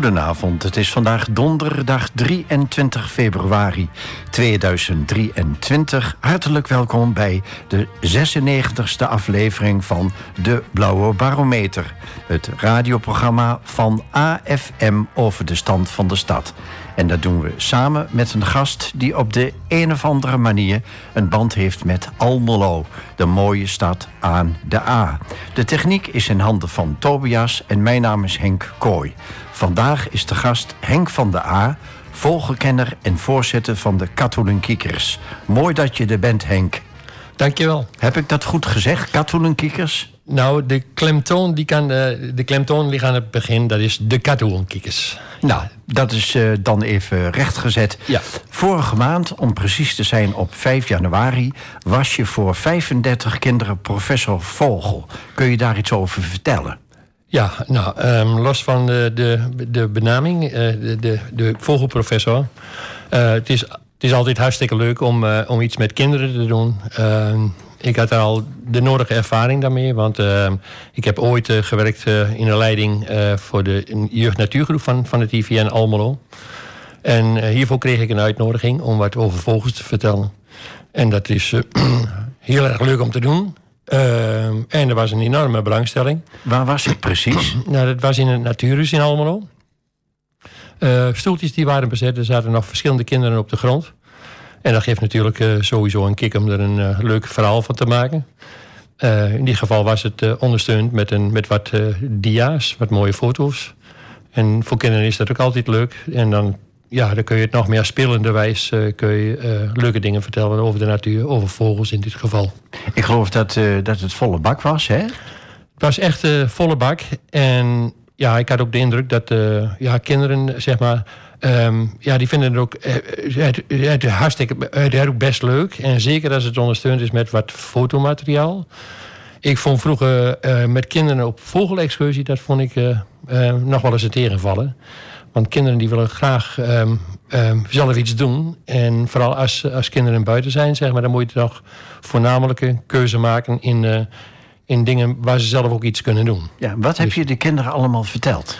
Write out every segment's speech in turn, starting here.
Goedenavond, het is vandaag donderdag 23 februari 2023. Hartelijk welkom bij de 96e aflevering van De Blauwe Barometer. Het radioprogramma van AFM over de stand van de stad. En dat doen we samen met een gast die op de een of andere manier een band heeft met Almelo, de mooie stad aan de A. De techniek is in handen van Tobias en mijn naam is Henk Kooi. Vandaag is de gast Henk van de A, vogelkenner en voorzitter van de Katoenkiekers. Mooi dat je er bent, Henk. Dankjewel. Heb ik dat goed gezegd, Katoenkiekers? Nou, de klemtoon, die kan, de, de klemtoon ligt aan het begin, dat is de Katoenkiekers. Nou, dat is uh, dan even rechtgezet. Ja. Vorige maand, om precies te zijn op 5 januari, was je voor 35 kinderen professor Vogel. Kun je daar iets over vertellen? Ja, nou, um, los van de, de, de benaming, uh, de, de, de vogelprofessor. Uh, het, is, het is altijd hartstikke leuk om, om iets met kinderen te doen. Ik had al de nodige ervaring daarmee. Want uh, ik heb ooit uh, gewerkt uh, in de leiding voor de jeugd-natuurgroep van, van het IVN Almelo. En hiervoor kreeg ik een uitnodiging om wat over vogels te vertellen. En dat is heel erg leuk om te doen. en er was een enorme belangstelling. Waar was het precies? nou, dat was in het Natuurhuis in Almelo. stoeltjes die waren bezet. Er zaten nog verschillende kinderen op de grond. En dat geeft natuurlijk uh, sowieso een kick om er een uh, leuk verhaal van te maken. Uh, in dit geval was het ondersteund met, een, met wat dia's, wat mooie foto's. En voor kinderen is dat ook altijd leuk. En dan, ja, dan kun je het nog meer spelende wijs kun je, leuke dingen vertellen over de natuur, over vogels in dit geval. Ik geloof dat, dat het volle bak was, hè? Het was echt volle bak. En ja, ik had ook de indruk dat ja, kinderen, zeg maar Um, ja, die vinden het ook het, het, hartstikke het ook best leuk. En zeker als het ondersteund is met wat fotomateriaal. Ik vond vroeger uh, met kinderen op vogelexcursie... dat vond ik uh, uh, nog wel eens een tegenvallen. Want kinderen die willen graag um, um, zelf iets doen. En vooral als, als kinderen buiten zijn, zeg maar... dan moet je toch voornamelijk een keuze maken in, in dingen... waar ze zelf ook iets kunnen doen. Ja, wat heb dus, je de kinderen allemaal verteld?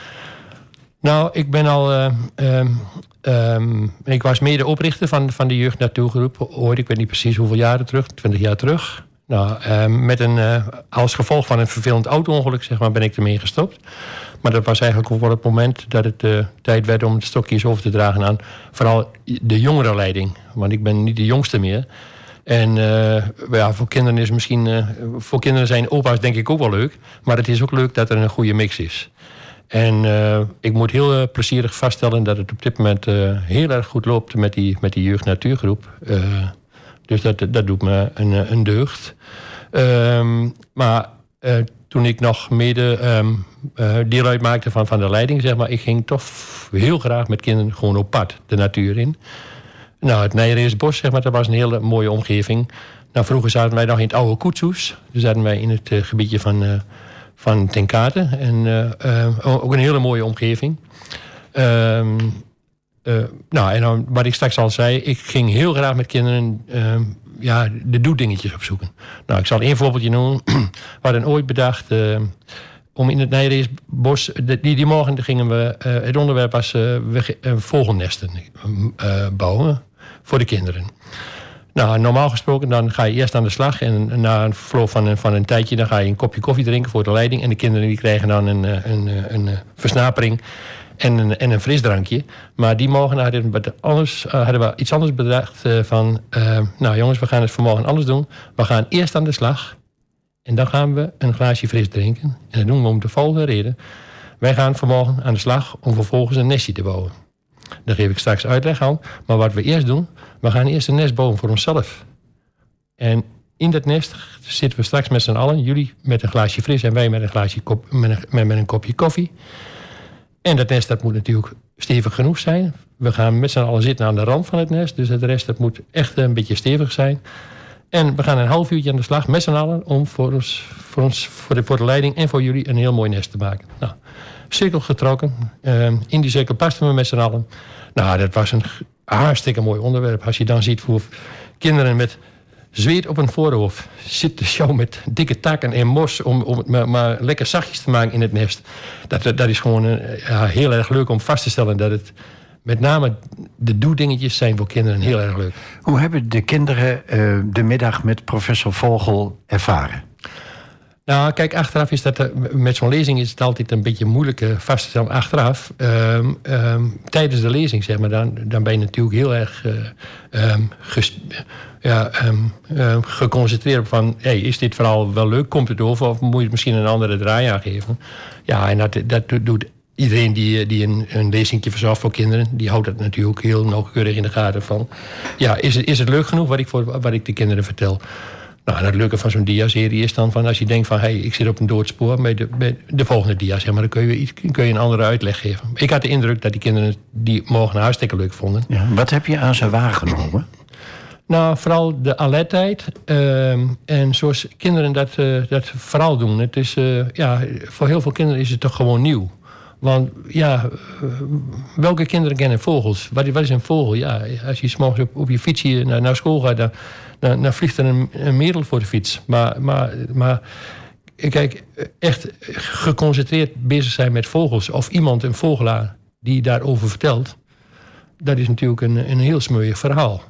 Nou, ik ben al. Uh, um, um, ik was mede oprichter van, van de Jeugd Natuurgroep. Ooit, ik weet niet precies hoeveel jaren terug, 20 jaar terug. Nou, um, met een, uh, als gevolg van een vervelend auto-ongeluk, zeg maar, ben ik ermee gestopt. Maar dat was eigenlijk wel het moment dat het uh, tijd werd om de stokjes over te dragen aan vooral de jongere leiding. Want ik ben niet de jongste meer. En ja, voor kinderen is misschien. Voor kinderen zijn opa's denk ik ook wel leuk. Maar het is ook leuk dat er een goede mix is. En uh, ik moet heel uh, plezierig vaststellen dat het op dit moment uh, heel erg goed loopt met die, met die jeugd-natuurgroep. dus dat, dat doet me een, een deugd. Um, maar toen ik nog mede um, deel uitmaakte van, van de leiding, zeg maar, ik ging toch heel graag met kinderen gewoon op pad de natuur in. Nou, het Nijreersbos, zeg maar, dat was een hele mooie omgeving. Nou, vroeger zaten wij nog in het oude Koetsoes. Dus zaten wij in het gebiedje van van Ten Kate. En uh, ook een hele mooie omgeving. Um, uh, nou, en wat ik straks al zei, ik ging heel graag met kinderen uh, ja, de doedingetjes opzoeken. Nou, ik zal één voorbeeldje noemen. we hadden ooit bedacht om in het Nijreesbos, die, die morgen gingen we, het onderwerp was we, vogelnesten bouwen voor de kinderen. Nou, normaal gesproken dan ga je eerst aan de slag. En na een verloop van een, van een tijdje dan ga je een kopje koffie drinken voor de leiding. En de kinderen die krijgen dan een, eh, een, een, een eh, versnapering en een, en een frisdrankje. Maar die hadden we, anders, uh, hadden we iets anders bedacht. Van, nou jongens, we gaan het vanmorgen anders doen. We gaan eerst aan de slag. En dan gaan we een glaasje fris drinken. En dat doen we om de volgende reden. Wij gaan vanmorgen aan de slag om vervolgens een nestje te bouwen. Daar geef ik straks uitleg aan. Maar wat we eerst doen, we gaan eerst een nest bouwen voor onszelf. En in dat nest zitten we straks met z'n allen. Jullie met een glaasje fris en wij met een, glaasje kop, met een, met een kopje koffie. En dat nest dat moet natuurlijk stevig genoeg zijn. We gaan met z'n allen zitten aan de rand van het nest. Dus het rest dat moet echt een beetje stevig zijn. En we gaan een half uurtje aan de slag met z'n allen... om voor, ons, voor, ons, voor, de, voor de leiding en voor jullie een heel mooi nest te maken. Nou, cirkel getrokken. Uh, in die cirkel pasten we met z'n allen. Nou, dat was een hartstikke mooi onderwerp. Als je dan ziet hoe kinderen met zweet op een voorhoofd. Zit de show met dikke takken en mos om, om het maar, lekker zachtjes te maken in het nest. Dat, dat is gewoon uh, ja, heel erg leuk om vast te stellen dat het met name de doedingetjes zijn voor kinderen heel erg leuk. Hoe hebben de kinderen uh, de middag met professor Vogel ervaren? Nou, kijk, achteraf is dat... eh, Met zo'n lezing is het altijd een beetje moeilijk eh, vast te stellen. Achteraf, um, um, tijdens de lezing, zeg maar... dan, dan ben je natuurlijk heel erg gest, ja, geconcentreerd op van... Hey, is dit verhaal wel leuk? Komt het over? Of moet je het misschien een andere draai aan geven? Ja, en dat, dat doet iedereen die, die een, een lezingje verzorgt voor kinderen... die houdt dat natuurlijk heel nauwkeurig in de gaten van... ja, is het, is het leuk genoeg wat ik, voor, wat ik de kinderen vertel... Nou, het leuke van zo'n dia-serie is dan van als je denkt van... hé, hey, ik zit op een doodspoor, bij de, bij de volgende dia, zeg maar... dan kun je, iets, kun je een andere uitleg geven. Ik had de indruk dat die kinderen die morgen hartstikke leuk vonden. Ja, wat heb je aan ze waargenomen? Nou, vooral de alertheid. Uh, en zoals kinderen dat, uh, dat vooral doen. Het is, uh, ja, voor heel veel kinderen is het toch gewoon nieuw. Want ja, welke kinderen kennen vogels? Wat, wat is een vogel? Ja, als je s'morgens op, op je fietsje naar, naar school gaat... Dan, dan, vliegt er een, een merel voor de fiets. Maar, maar, maar kijk, echt geconcentreerd bezig zijn met vogels... of iemand, een vogelaar, die daarover vertelt... dat is natuurlijk een, een heel smeuïg verhaal.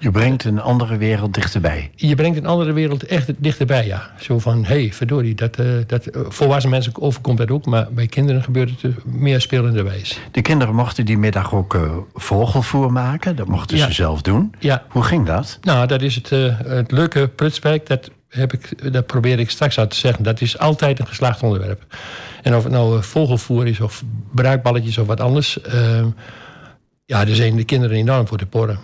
Je brengt een andere wereld dichterbij. Je brengt een andere wereld echt dichterbij, ja. Zo van, hé, hey, verdorie, dat, uh, dat, volwassen mensen overkomt dat ook... maar bij kinderen gebeurt het meer spelenderwijs. De kinderen mochten die middag ook uh, vogelvoer maken. Dat mochten ja. ze zelf doen. Ja. Hoe ging dat? Nou, dat is het, uh, het leuke prutswerk. Dat, heb ik, dat probeer ik straks uit te zeggen. Dat is altijd een geslaagd onderwerp. En of het nou vogelvoer is of bruikballetjes of wat anders... ja, daar zijn de kinderen enorm voor te porren.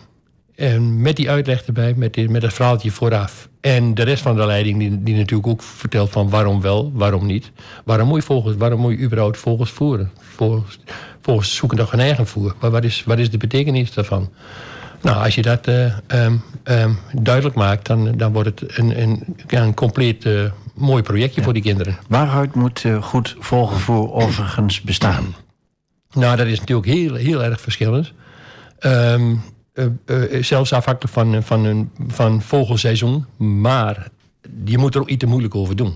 En met die uitleg erbij, met, die, met het verhaaltje vooraf. En de rest van de leiding, die, die natuurlijk ook vertelt van waarom wel, waarom niet. Waarom moet je vogels, waarom moet je überhaupt vogels voeren? Vogels, vogels zoeken toch een eigen voer. Maar wat is, wat is de betekenis daarvan? Nou, als je dat uh, um, um, duidelijk maakt, dan, dan wordt het een, een, een compleet uh, mooi projectje ja. voor die kinderen. Waaruit moet uh, goed vogelvoer overigens bestaan? Nou, dat is natuurlijk heel, heel erg verschillend. Um, zelfs afhankelijk van, van, een, van vogelseizoen. Maar je moet er ook iets te moeilijk over doen.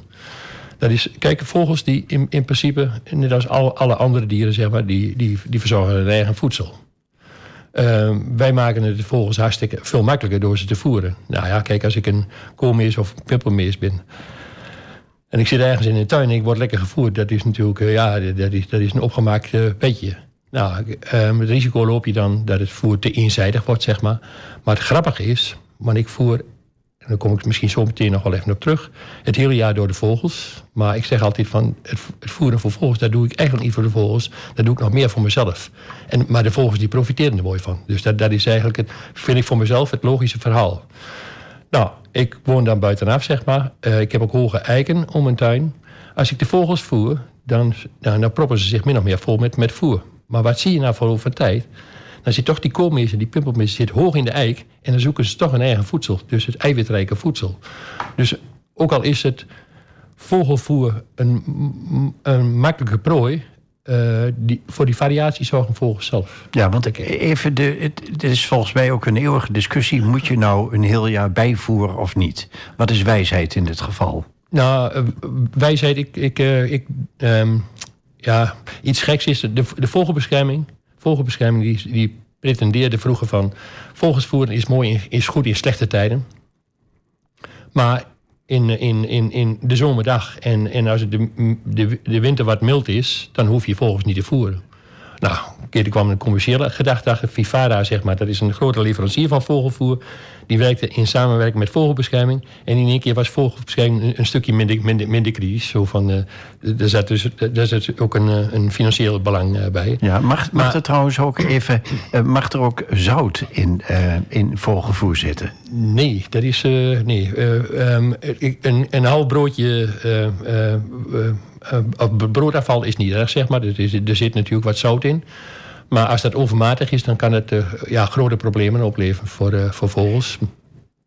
Dat is, kijk, vogels die in, in principe, net als alle, alle andere dieren, zeg maar, die, die, die verzorgen hun eigen voedsel. Uh, wij maken het de vogels hartstikke veel makkelijker door ze te voeren. Nou ja, kijk, als ik een koolmees of pimpelmees ben. En ik zit ergens in de tuin en ik word lekker gevoerd. Dat is natuurlijk, ja, dat is, dat is een opgemaakt petje. Nou, um, het risico loop je dan dat het voer te eenzijdig wordt, zeg maar. Maar het grappige is, want ik voer, en daar kom ik misschien zo meteen nog wel even op terug, het hele jaar door de vogels. Maar ik zeg altijd van, het, voeren voor vogels, dat doe ik eigenlijk niet voor de vogels. Dat doe ik nog meer voor mezelf. En, maar de vogels die profiteren er mooi van. Dus dat, dat is eigenlijk, het, vind ik voor mezelf het logische verhaal. Nou, ik woon dan buitenaf, zeg maar. Uh, ik heb ook hoge eiken om mijn tuin. Als ik de vogels voer, dan, nou, dan proppen ze zich min of meer vol met, met voer. Maar wat zie je nou voor over tijd? Dan zit toch die koolmees en die pimpelmees zit hoog in de eik... en dan zoeken ze toch hun eigen voedsel. Dus het eiwitrijke voedsel. Dus ook al is het vogelvoer een, een makkelijke prooi... Uh, die, voor die variatie zorgen vogels zelf. Ja, want ik, even de, het, het is volgens mij ook een eeuwige discussie. Moet je nou een heel jaar bijvoeren of niet? Wat is wijsheid in dit geval? Nou, uh, wijsheid, ik... ik, uh, ik um, ja, iets geks is de, de vogelbescherming. Vogelbescherming die, die pretendeerde vroeger van... vogelsvoeren is mooi, is goed in slechte tijden. Maar in, in, in, in de zomerdag en, en als de, de, de winter wat mild is... dan hoef je vogels niet te voeren. Nou, een keer kwam een commerciële gedachte. Vivara, zeg maar, dat is een grote leverancier van vogelvoer. Die werkte in samenwerking met vogelbescherming. En in één keer was vogelbescherming een, een stukje minder, minder, minder kritisch. Zo van, uh, er zat dus er zat ook een, een financieel belang uh, bij. Ja, mag, mag maar, er trouwens ook even... Uh, mag er ook zout in, in vogelvoer zitten? Nee, dat is... nee, um, een, een half broodje... broodafval is niet erg, zeg maar. Er, is, er zit natuurlijk wat zout in. Maar als dat overmatig is, dan kan het uh, ja, grote problemen opleveren voor, uh, voor vogels.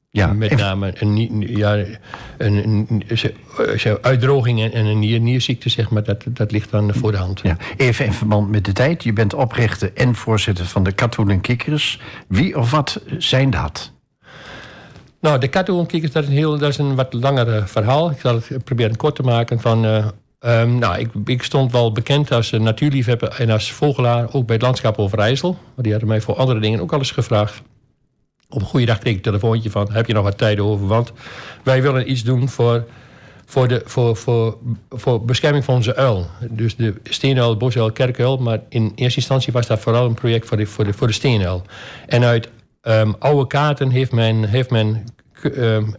Ja, Met name een, ja, een, een, een uitdroging en een nier, nierziekte, zeg maar, dat, dat ligt dan voor de hand. Ja. Even in verband met de tijd. Je bent oprichter en voorzitter van de Katoen en Kikkers. Wie of wat zijn dat? Nou, de kattenhoornkikers, dat is een, heel, dat is een wat langer verhaal. Ik zal het proberen kort te maken. Van, uh, um, nou, ik, ik, stond wel bekend als natuurliefhebber en als vogelaar... ook bij het landschap Overijssel. Maar die hadden mij voor andere dingen ook al eens gevraagd. Op een goede dag kreeg ik een telefoontje van... heb je nog wat tijd over? Want wij willen iets doen voor voor, de, voor, voor, voor bescherming van onze uil. Dus de steenuil, bosuil, kerkuil. Maar in eerste instantie was dat vooral een project voor de, voor de, voor de steenuil. En uit um, oude kaarten heeft men, heeft men um,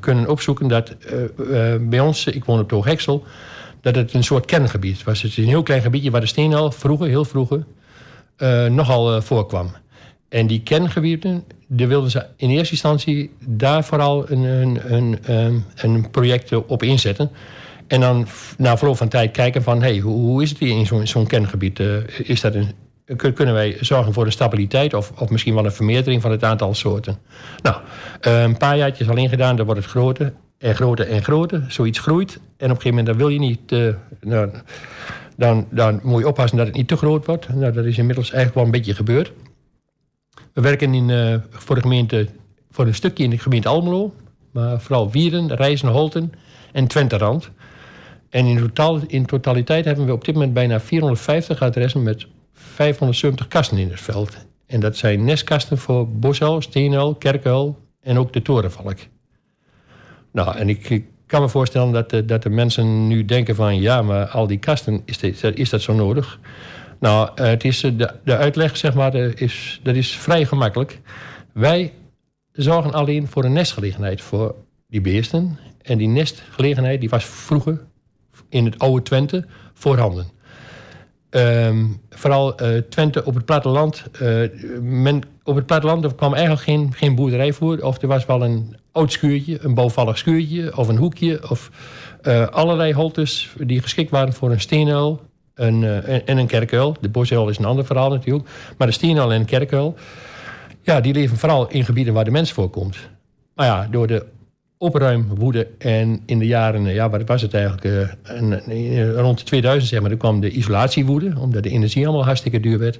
kunnen opzoeken dat uh, uh, bij ons, ik woon op Toogheksel, dat het een soort kerngebied was. Het is een heel klein gebiedje waar de steenuil vroeger, heel vroeger, uh, nogal voorkwam. En die kerngebieden, daar wilden ze in eerste instantie daar vooral een, een, een, een, een project op inzetten. En dan na verloop van tijd kijken van... Hey, hoe, hoe is het hier in zo'n zo'n kerngebied? Uh, is dat een, kunnen wij zorgen voor een stabiliteit... Of, of misschien wel een vermeerdering van het aantal soorten? Nou, een paar jaartjes al ingedaan, dan wordt het groter en groter en groter. Zoiets groeit. En op een gegeven moment dan wil je niet... Uh, nou, dan, dan moet je oppassen dat het niet te groot wordt. Nou, dat is inmiddels eigenlijk wel een beetje gebeurd. We werken in, uh, voor de gemeente, voor een stukje in de gemeente Almelo. Maar vooral Wieren, Rijzen, Holten en Twenterand. En in, totaal, in totaliteit hebben we op dit moment bijna 450 adressen met 570 kasten in het veld. En dat zijn nestkasten voor bosuil, steenuil, kerkuil en ook de torenvalk. Nou, en ik, kan me voorstellen dat de, dat de mensen nu denken van... ja, maar al die kasten, is, is dat zo nodig? Nou, het is, eh, de, de uitleg zeg maar, is, dat is vrij gemakkelijk. Wij zorgen alleen voor een nestgelegenheid voor die beesten. En die nestgelegenheid die was vroeger in het oude Twente voorhanden. Um, vooral uh, Twente op het platteland. Uh, men, op het platteland er kwam eigenlijk geen, geen boerderij voor. Of er was wel een oud schuurtje, een bouwvallig schuurtje of een hoekje. Of uh, allerlei holtes die geschikt waren voor een steenuil een, uh, en een kerkuil. De bosuil is een ander verhaal natuurlijk. Maar de steenuil en een kerkuil... ja, die leven vooral in gebieden waar de mens voorkomt. Maar ja, door de opruimwoede en in de jaren... ja, wat was het eigenlijk? Een, een, rond 2000, zeg maar, dan kwam de isolatiewoede... omdat de energie allemaal hartstikke duur werd.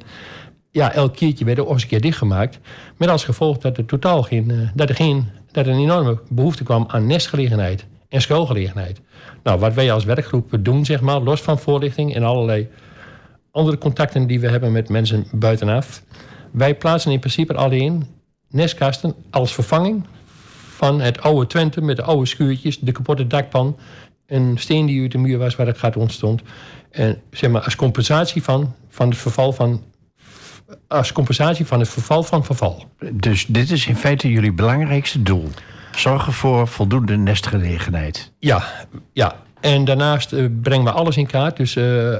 Ja, elk keertje werd er ook eens een keer dichtgemaakt. Met als gevolg dat er totaal geen... Dat er geen dat er een enorme behoefte kwam aan nestgelegenheid en schoolgelegenheid. Nou, wat wij als werkgroep doen, zeg maar, los van voorlichting en allerlei andere contacten die we hebben met mensen buitenaf. Wij plaatsen in principe alleen nestkasten als vervanging van het oude Twente met de oude schuurtjes, de kapotte dakpan, een steen die uit de muur was waar het gat ontstond. En zeg maar als compensatie van, van het verval van als compensatie van het verval van verval. Dus dit is in feite jullie belangrijkste doel? Zorgen voor voldoende nestgelegenheid. Ja, ja. En daarnaast uh, brengen we alles in kaart. Dus uh,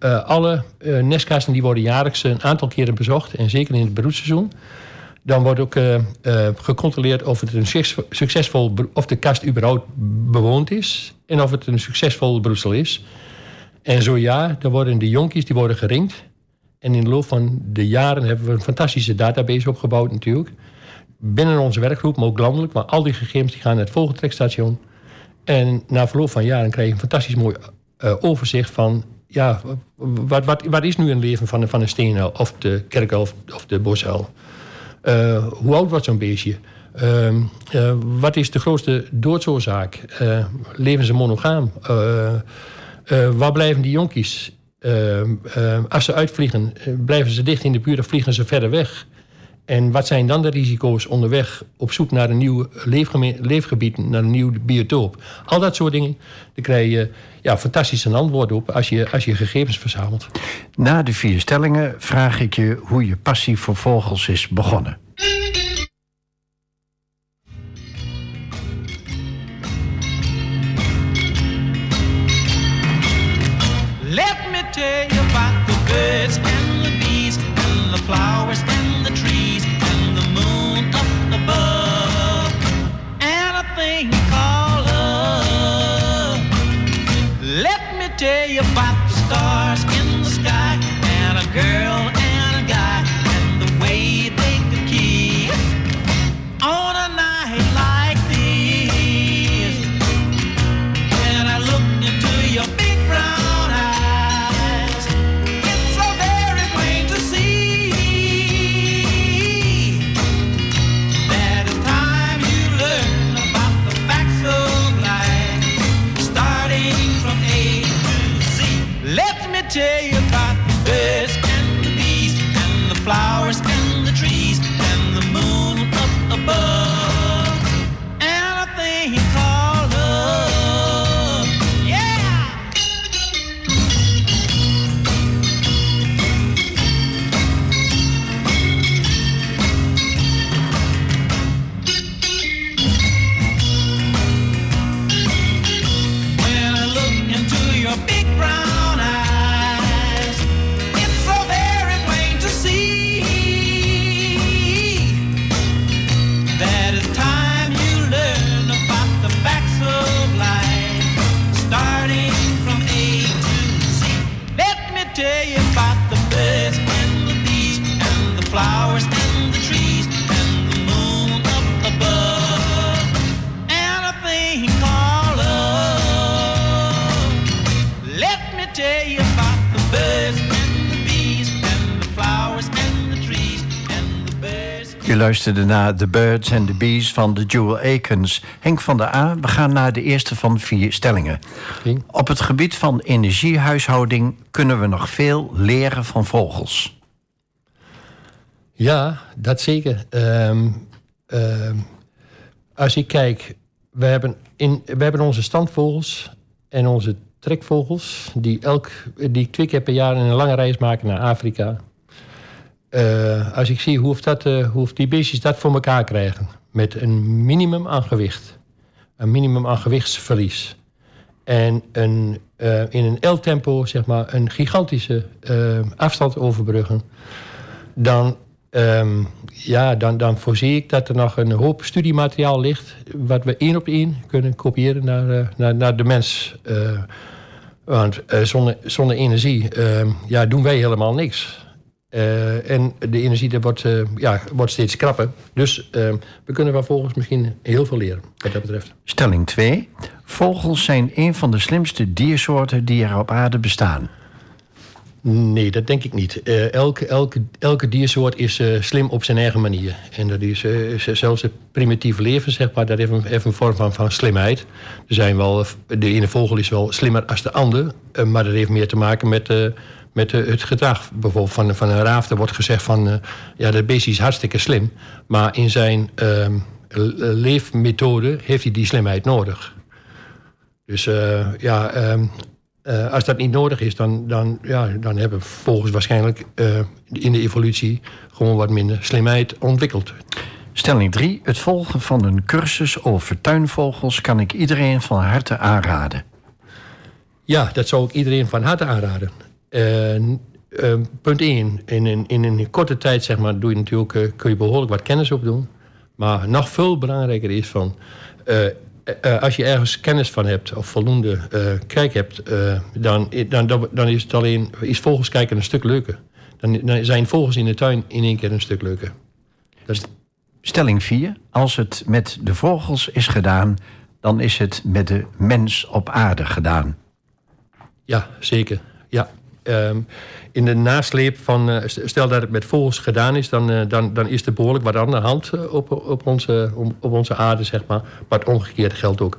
uh, alle nestkasten die worden jaarlijks een aantal keren bezocht. En zeker in het broedseizoen. Dan wordt ook gecontroleerd of het een succesvol of de kast überhaupt bewoond is. En of het een succesvol broedsel is. En zo ja, dan worden de jonkies die worden geringd. En in de loop van de jaren hebben we een fantastische database opgebouwd natuurlijk binnen onze werkgroep, maar ook landelijk. Maar al die gegevens die gaan naar het vogeltrekstation. En na verloop van jaren krijg je een fantastisch mooi uh, overzicht van... ja, wat, wat, wat is nu een leven van, van een steenuil of de kerkuil of, of de bosuil? Uh, hoe oud wordt zo'n beestje? Uh, uh, wat is de grootste doodsoorzaak? leven ze monogaam? waar blijven die jonkies? als ze uitvliegen, blijven ze dicht in de buurt of vliegen ze verder weg? En wat zijn dan de risico's onderweg op zoek naar een nieuw leefgebied, naar een nieuw biotoop? Al dat soort dingen, daar krijg je ja, fantastische antwoorden op als je, als je gegevens verzamelt. Na de vier stellingen vraag ik je hoe je passie voor vogels is begonnen. Je luisterde naar The Birds and the Bees van de Jewel Akins. Henk van der A, we gaan naar de eerste van vier stellingen. Op het gebied van energiehuishouding kunnen we nog veel leren van vogels. Ja, dat zeker. Ehm, ehm, als ik kijk, we hebben, in, we hebben onze standvogels en onze trekvogels... die, elk, die twee keer per jaar een lange reis maken naar Afrika. Uh, als ik zie hoe, dat, uh, hoe die beestjes dat voor elkaar krijgen... met een minimum aan gewicht, een minimum aan gewichtsverlies... en een, uh, in een L-tempo zeg maar, een gigantische afstand overbruggen... dan Um, ja, dan, dan voorzie ik dat er nog een hoop studiemateriaal ligt... wat we één op één kunnen kopiëren naar, naar, naar de mens. Want zonder, zonder energie ehm, ja, doen wij helemaal niks. En de energie dat wordt, ja, wordt steeds krapper. Dus ehm, we kunnen van vogels misschien heel veel leren, wat dat betreft. Stelling 2. Vogels zijn een van de slimste diersoorten die er op aarde bestaan. Nee, dat denk ik niet. Elke, elke, elke diersoort is slim op zijn eigen manier. En dat is zelfs het primitieve leven, zeg maar, dat heeft een, heeft een vorm van, van slimheid. Er zijn wel, de ene vogel is wel slimmer als de ander, maar dat heeft meer te maken met, met het gedrag. Bijvoorbeeld van, van een raaf, er wordt gezegd van, ja, dat beestje is hartstikke slim, maar in zijn ehm, leefmethode heeft hij die slimheid nodig. Dus ja, ehm, als dat niet nodig is, dan, dan, ja, dan hebben vogels waarschijnlijk in de evolutie gewoon wat minder slimheid ontwikkeld. Stelling 3. Het volgen van een cursus over tuinvogels kan ik iedereen van harte aanraden. Ja, dat zou ik iedereen van harte aanraden. Uh, punt 1. In, in, in een korte tijd zeg maar, doe je natuurlijk, kun je behoorlijk wat kennis opdoen. Maar nog veel belangrijker is van uh, als je ergens kennis van hebt of voldoende kijk hebt, dan, dan, dan is het alleen is vogels kijken een stuk leuker. Dan, dan, zijn vogels in de tuin in één keer een stuk leuker. Dat Stelling 4. Als het met de vogels is gedaan, dan is het met de mens op aarde gedaan. Ja, zeker. Ja. Um, in de nasleep van, uh, stel dat het met vogels gedaan is, dan, uh, dan, dan is er behoorlijk wat aan de hand uh, op, op, onze, op onze aarde, zeg maar. Maar het omgekeerde geldt ook.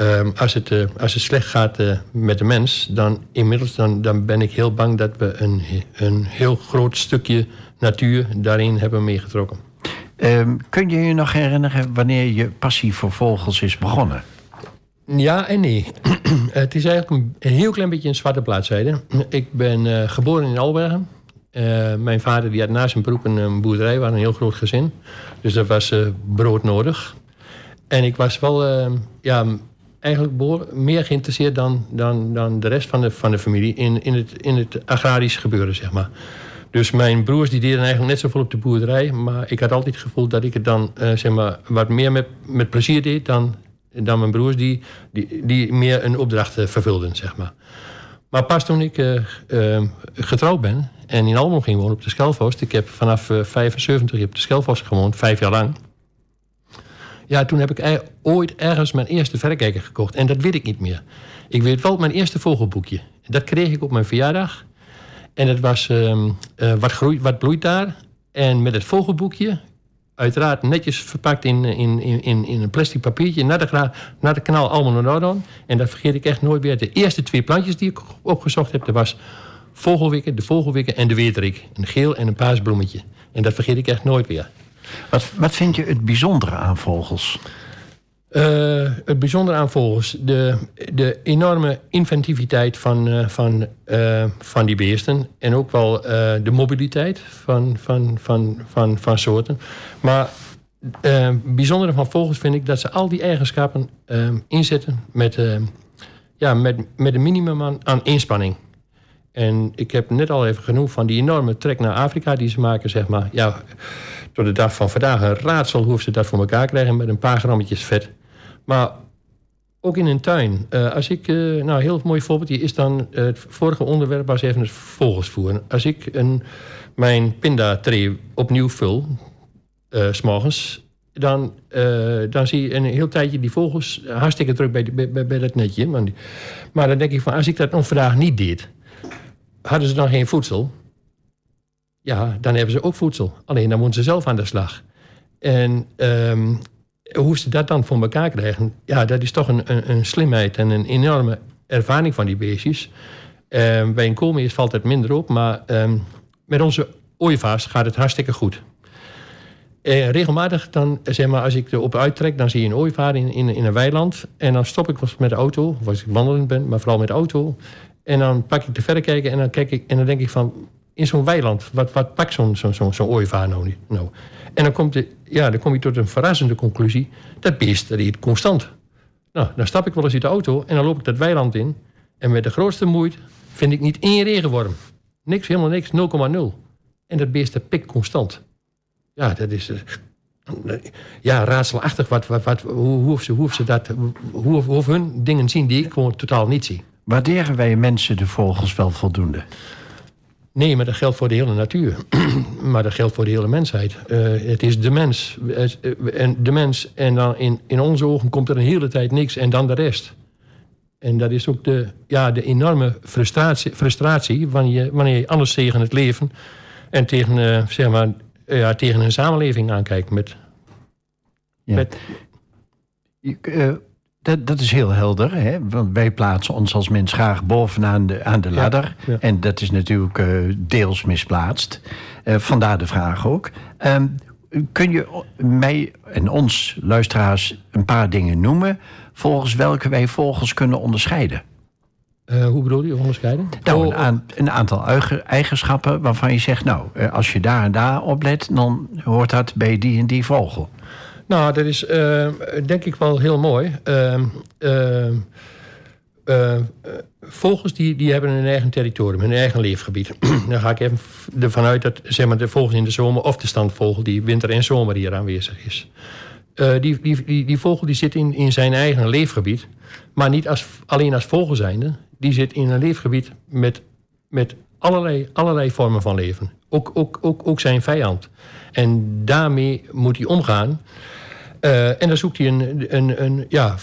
Um, als, het, als het slecht gaat met de mens, dan inmiddels dan, dan ben ik heel bang dat we een, een heel groot stukje natuur daarin hebben meegetrokken. Um, kun je je nog herinneren wanneer je passie voor vogels is begonnen? Ja en nee. het is eigenlijk een heel klein beetje een zwarte bladzijde. Ik ben uh, geboren in Albergen. Uh, mijn vader die had na zijn beroep een, een boerderij, waar een heel groot gezin. Dus er was uh, brood nodig. En ik was wel ja, eigenlijk meer geïnteresseerd dan, dan, dan de rest van de, van de familie in, in, het, in het agrarisch gebeuren, zeg maar. Dus mijn broers die deden eigenlijk net zoveel op de boerderij. Maar ik had altijd het gevoel dat ik het dan zeg maar, wat meer met, met plezier deed dan dan mijn broers die, die, die meer een opdracht uh, vervulden, zeg maar. Maar pas toen ik uh, uh, getrouwd ben en in Almelo ging wonen op de Schelvost... ik heb vanaf 75 op de Schelvost gewoond, vijf jaar lang... Ja, toen heb ik ooit ergens mijn eerste verrekijker gekocht. En dat weet ik niet meer. Ik weet wel mijn eerste vogelboekje. Dat kreeg ik op mijn verjaardag. En het was ehm, wat, groeit, wat bloeit daar. En met het vogelboekje uiteraard netjes verpakt in, in, in, in een plastic papiertje naar de, naar de kanaal Almelo En dat vergeet ik echt nooit meer. De eerste twee plantjes die ik opgezocht heb, dat was vogelwikken, de vogelwikken en de weterik. Een geel en een paars bloemetje. En dat vergeet ik echt nooit meer. Wat, wat vind je het bijzondere aan vogels? Uh, het bijzondere aan vogels, de, de enorme inventiviteit van, uh, van, uh, van die beesten. En ook wel de mobiliteit van, van, van, van, van soorten. Maar het bijzondere van vogels vind ik dat ze al die eigenschappen inzetten met, ja, met, met een minimum aan inspanning. En ik heb net al even genoeg van die enorme trek naar Afrika die ze maken, zeg maar. Ja, tot de dag van vandaag een raadsel hoe ze dat voor elkaar krijgen met een paar grammetjes vet. Maar ook in een tuin. Uh, als ik, uh, nou, heel mooi voorbeeldje is dan het vorige onderwerp was even het vogelsvoer. Als ik een, mijn pindatray opnieuw vul, uh, s'morgens, dan, dan zie je een heel tijdje die vogels hartstikke druk bij, bij, bij dat netje. Maar dan denk ik van, als ik dat nog vandaag niet deed, hadden ze dan geen voedsel? Ja, dan hebben ze ook voedsel. Alleen dan moeten ze zelf aan de slag. En ehm, hoe ze dat dan voor elkaar krijgen, ja, dat is toch een, een, een slimheid en een enorme ervaring van die beestjes. Ehm, bij een koolmees valt het minder op, maar ehm, met onze ooievaars gaat het hartstikke goed. Eh, regelmatig dan, zeg maar, als ik erop uittrek, dan zie je een ooievaar in, in, in een weiland. En dan stop ik met de auto, of als ik wandelend ben, maar vooral met de auto. En dan pak ik de verrekijker en dan, kijk ik, en dan denk ik van... in zo'n weiland, wat, wat pakt zo'n zo'n zo'n zo'n ooievaar nou, nou? En dan, komt de, ja, dan kom je tot een verrassende conclusie. Dat beest, dat constant. Nou, dan stap ik wel eens in de auto en dan loop ik dat weiland in. En met de grootste moeite vind ik niet één regenworm. Niks, helemaal niks, 0,0. En dat beest dat pikt constant. Ja, dat is... Uh, ja, raadselachtig wat, wat, wat, hoe, hoe ze dat, hoe, hoe hun dingen zien die ik gewoon totaal niet zie. Waarderen wij mensen de vogels wel voldoende? Nee, maar dat geldt voor de hele natuur. maar dat geldt voor de hele mensheid. Uh, het is de mens. En de mens. En dan in, in onze ogen komt er een hele tijd niks en dan de rest. En dat is ook de, ja, de enorme frustratie, frustratie wanneer, je, wanneer je anders tegen het leven en tegen, uh, zeg maar, ja, tegen een samenleving aankijkt. Met, ja. met, dat, dat is heel helder. Hè? Want wij plaatsen ons als mens graag bovenaan de, aan de ladder. Ja, ja. En dat is natuurlijk uh, deels misplaatst. Uh, vandaar de vraag ook. Um, kun je mij en ons, luisteraars, een paar dingen noemen... volgens welke wij vogels kunnen onderscheiden? Uh, hoe bedoel je onderscheiden? Nou, een, aan, een, aantal eigenschappen waarvan je zegt... nou, als je daar en daar op let... dan hoort dat bij die en die vogel. Nou, dat is uh, denk ik wel heel mooi. Uh, uh, vogels die, die hebben een eigen territorium, een eigen leefgebied. Dan ga ik even ervan uit dat zeg maar, de vogels in de zomer... of de standvogel die winter en zomer hier aanwezig is. die, die, die, die, vogel die zit in, in zijn eigen leefgebied. Maar niet als, alleen als vogel zijnde. Die zit in een leefgebied met, met allerlei, allerlei vormen van leven. Ook, ook, ook, ook zijn vijand. En daarmee moet hij omgaan... Uh, en dan zoekt hij een, een, een, ja,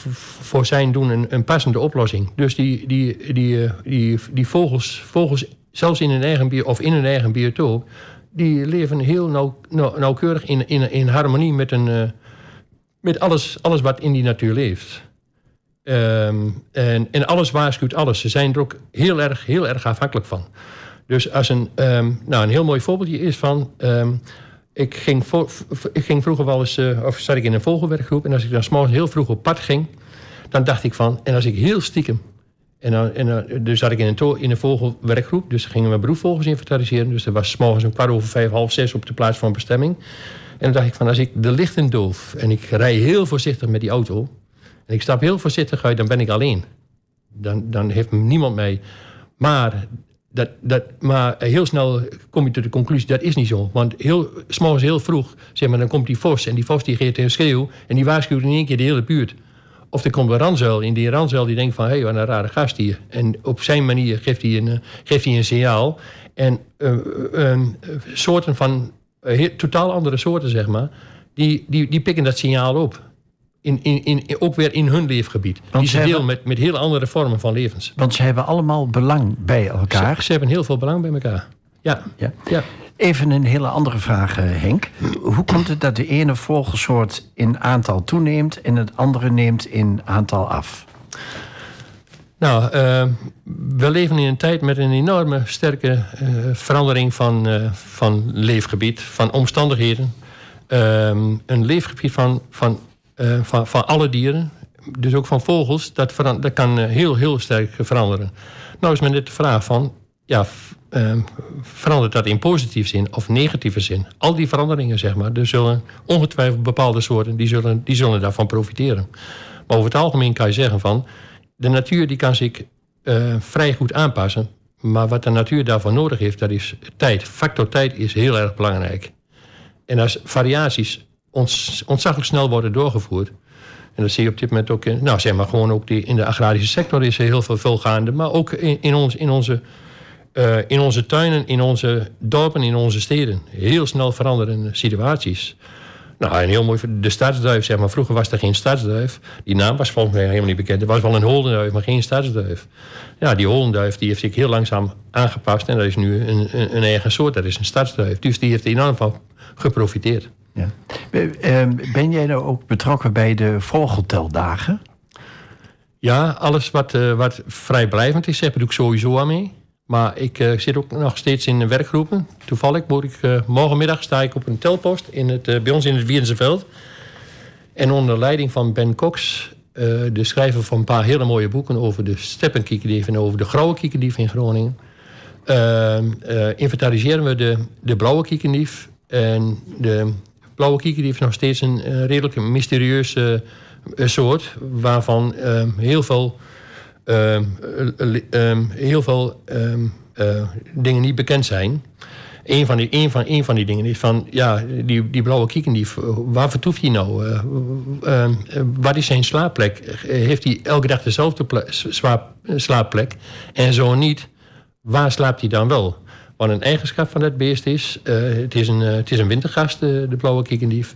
voor zijn doen een, een passende oplossing. Dus die, die, die, die, die vogels, vogels, zelfs in hun eigen of in hun eigen biotoop, die leven heel nauw, nauw, nauwkeurig in, in, in harmonie met, een, uh, met alles, alles wat in die natuur leeft. Um, en, en alles waarschuwt alles. Ze zijn er ook heel erg, heel erg afhankelijk van. Dus als een, um, nou, een heel mooi voorbeeldje is van... Um, ik ging, ik ging vroeger wel eens, uh, of zat ik in een vogelwerkgroep... en als ik dan s'morgens heel vroeg op pad ging... dan dacht ik van, en als ik heel stiekem... en dan, en dan dus zat ik in een, in een vogelwerkgroep... dus gingen we broedvogels inventariseren... dus er was s'morgens een kwart over vijf, half zes op de plaats van bestemming... en dan dacht ik van, als ik de lichten doof... en ik rij heel voorzichtig met die auto... en ik stap heel voorzichtig uit, dan ben ik alleen. Dan, dan heeft niemand mij... Maar dat, dat, maar heel snel kom je tot de conclusie, dat is niet zo. Want heel, s'morgens heel vroeg, zeg maar, dan komt die vos... en die vos die geeft een schreeuw... en die waarschuwt in één keer de hele buurt. Of er komt een ranzuil in die ranzuil die denkt van... hé, hey, wat een rare gast hier. En op zijn manier geeft hij een, geeft hij een signaal. En uh, uh, soorten van... Totaal andere soorten, zeg maar... die, die, die pikken dat signaal op in, in, in, ook weer in hun leefgebied. Want die ze deel met, met heel andere vormen van levens. Want ze hebben allemaal belang bij elkaar. Ze, ze hebben heel veel belang bij elkaar. Ja. ja. ja. Even een hele andere vraag, eh, Henk. Hoe komt het dat de ene vogelsoort in aantal toeneemt... en het andere neemt in aantal af? Nou, uh, we leven in een tijd met een enorme sterke uh, verandering van, uh, van leefgebied, van omstandigheden. Ehm, een leefgebied van, van uh, van, van alle dieren, dus ook van vogels, dat, dat kan uh, heel, heel sterk veranderen. Nou is men net de vraag van, ja, uh, verandert dat in positieve zin of negatieve zin? Al die veranderingen, zeg maar, er zullen ongetwijfeld bepaalde soorten, die zullen, die zullen daarvan profiteren. Maar over het algemeen kan je zeggen van, de natuur die kan zich uh, vrij goed aanpassen, maar wat de natuur daarvoor nodig heeft, dat is tijd. Factor tijd is heel erg belangrijk. En als variaties ontzaglijk snel worden doorgevoerd. En dat zie je op dit moment ook in, nou zeg maar gewoon ook die, in de agrarische sector is er heel veel, gaande. Maar ook in, in, ons, in, onze, uh, in onze tuinen, in onze dorpen, in onze steden. Heel snel veranderende situaties. Nou, en heel mooi, de stadsduif, zeg maar. Vroeger was er geen stadsduif. Die naam was volgens mij helemaal niet bekend. Er was wel een holdenduif, maar geen stadsduif. Ja, die holdenduif die heeft zich heel langzaam aangepast. En dat is nu een, een, een eigen soort, dat is een stadsduif. Dus die heeft er enorm van geprofiteerd. Ja. Ehm, ben jij nou ook betrokken bij de vogelteldagen? Ja, alles wat, uh, wat vrijblijvend is, heb ik sowieso aan mee. Maar ik uh, zit ook nog steeds in werkgroepen. Toevallig moet ik, uh, morgenmiddag sta ik op een telpost in het, bij ons in het Wierense veld. En onder leiding van Ben Cox, de schrijver van een paar hele mooie boeken over de steppenkiekendief en over de grauwe kiekendief in Groningen. inventariseren we de, de blauwe kiekendief. En de blauwe kiekendief is nog steeds een redelijk mysterieuze soort waarvan ehm, heel veel, ehm, ehm, heel veel dingen niet bekend zijn. Een van, die, een, van, een van die dingen is van, ja, die, die blauwe kiekendief, waar vertoeft hij nou? Uh, wat is zijn slaapplek? Heeft hij elke dag dezelfde slaapplek? En zo niet, waar slaapt hij dan wel? Wat een eigenschap van dat beest is, het, is een, het is een wintergast, de blauwe kiekendief.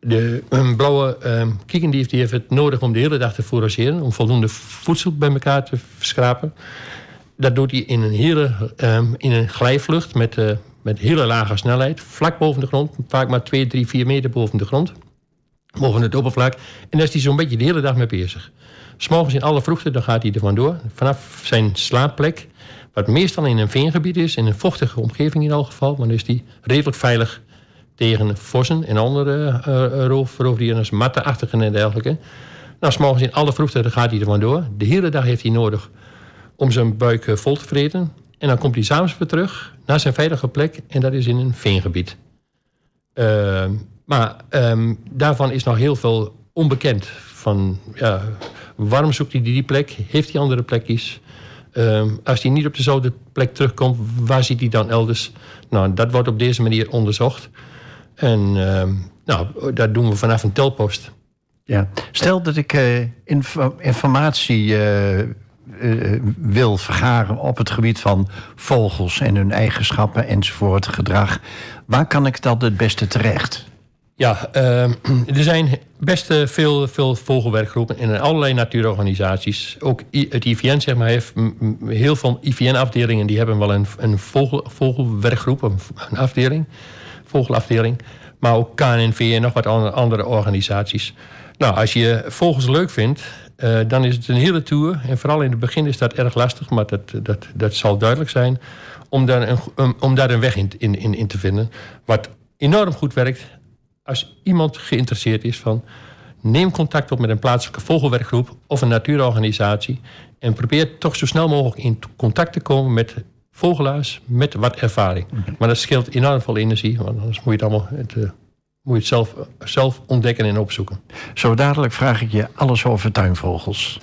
De een blauwe um, kiekendief die heeft het nodig om de hele dag te forageren... om voldoende voedsel bij elkaar te schrapen. Dat doet hij in een, hele, um, in een glijvlucht met, uh, met hele lage snelheid... vlak boven de grond, vaak maar 2, 3, 4 meter boven de grond. Boven het oppervlak. En daar is hij zo'n beetje de hele dag mee bezig. S'morgens in alle vroegte, dan gaat hij er vandoor. Vanaf zijn slaapplek, wat meestal in een veengebied is... in een vochtige omgeving in elk geval... dan is hij redelijk veilig tegen vossen en andere uh, roof, roofdieren, als mattenachtigen en dergelijke. Nou, s'morgens in alle vroegte gaat hij er vandoor. De hele dag heeft hij nodig om zijn buik eh, vol te vreten. En dan komt hij s'avonds weer terug naar zijn veilige plek. En dat is in een veengebied. Uh, maar um, daarvan is nog heel veel onbekend. Van, ja, waarom zoekt hij die plek? Heeft hij andere plekjes? Um, als hij niet op dezelfde plek terugkomt, waar zit hij dan elders? Nou, dat wordt op deze manier onderzocht. En uh, nou, dat doen we vanaf een telpost. Ja. Stel dat ik uh, informatie uh, wil vergaren op het gebied van vogels en hun eigenschappen enzovoort, gedrag. Waar kan ik dat het beste terecht? Ja, ehm, er zijn best veel, veel vogelwerkgroepen en allerlei natuurorganisaties. Ook het IVN zeg maar, heeft heel veel IVN-afdelingen die hebben wel een, een vogel, vogelwerkgroep, een afdeling vogelafdeling. Maar ook KNNV en nog wat andere organisaties. Nou, als je vogels leuk vindt, uh, dan is het een hele tour. En vooral in het begin is dat erg lastig, maar dat, dat, dat zal duidelijk zijn. Om daar een, om daar een weg in, in, in te vinden. Wat enorm goed werkt als iemand geïnteresseerd is van. Neem contact op met een plaatselijke vogelwerkgroep of een natuurorganisatie. En probeer toch zo snel mogelijk in contact te komen met vogelaars met wat ervaring. Maar dat scheelt enorm veel energie, want anders moet je het allemaal het, uh, moet je het zelf, zelf ontdekken en opzoeken. Zo dadelijk vraag ik je alles over tuinvogels.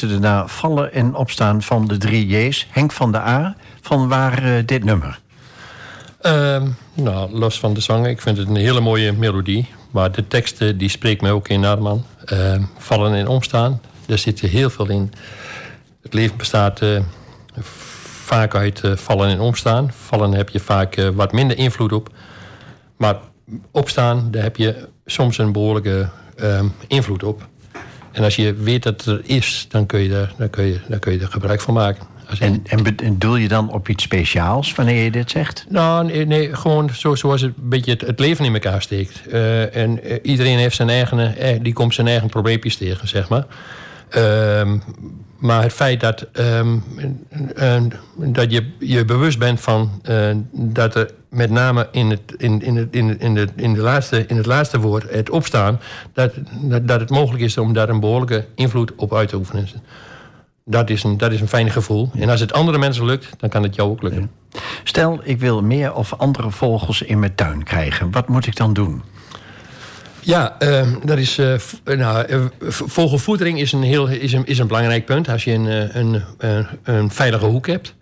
Luisterde naar Vallen en Opstaan van de drie J's. Henk van der A, van waar uh, dit nummer? Ehm, nou, los van de zang, ik vind het een hele mooie melodie. Maar de teksten die spreekt mij ook in Arman. Uh, vallen en omstaan, daar zit heel veel in. Het leven bestaat uh, vaak uit uh, vallen en omstaan. Vallen heb je vaak uh, wat minder invloed op. Maar opstaan, daar heb je soms een behoorlijke um, invloed op. En als je weet dat het er is, dan kun je er, dan kun je, dan kun je er gebruik van maken. En, en bedoel je dan op iets speciaals wanneer je dit zegt? Nou, nee, nee gewoon zo, zoals het, een beetje het, leven in elkaar steekt. Uh, en uh, iedereen heeft zijn eigen, uh, die komt zijn eigen probleempjes tegen, zeg maar. Ehm, maar het feit dat, um, dat je je bewust bent van dat er met name in het, in, in het, in, in, de, in, de laatste, in het laatste woord, het opstaan, dat, dat, dat het mogelijk is om daar een behoorlijke invloed op uit te oefenen dat is, een, dat is een fijn gevoel. En als het andere mensen lukt, dan kan het jou ook lukken. Stel, ik wil meer of andere vogels in mijn tuin krijgen. Wat moet ik dan doen? Ja, uh, dat is, uh, nou, uh, vogelvoedering is een, heel, is, een, is een belangrijk punt. Als je een, een, een, een veilige hoek hebt.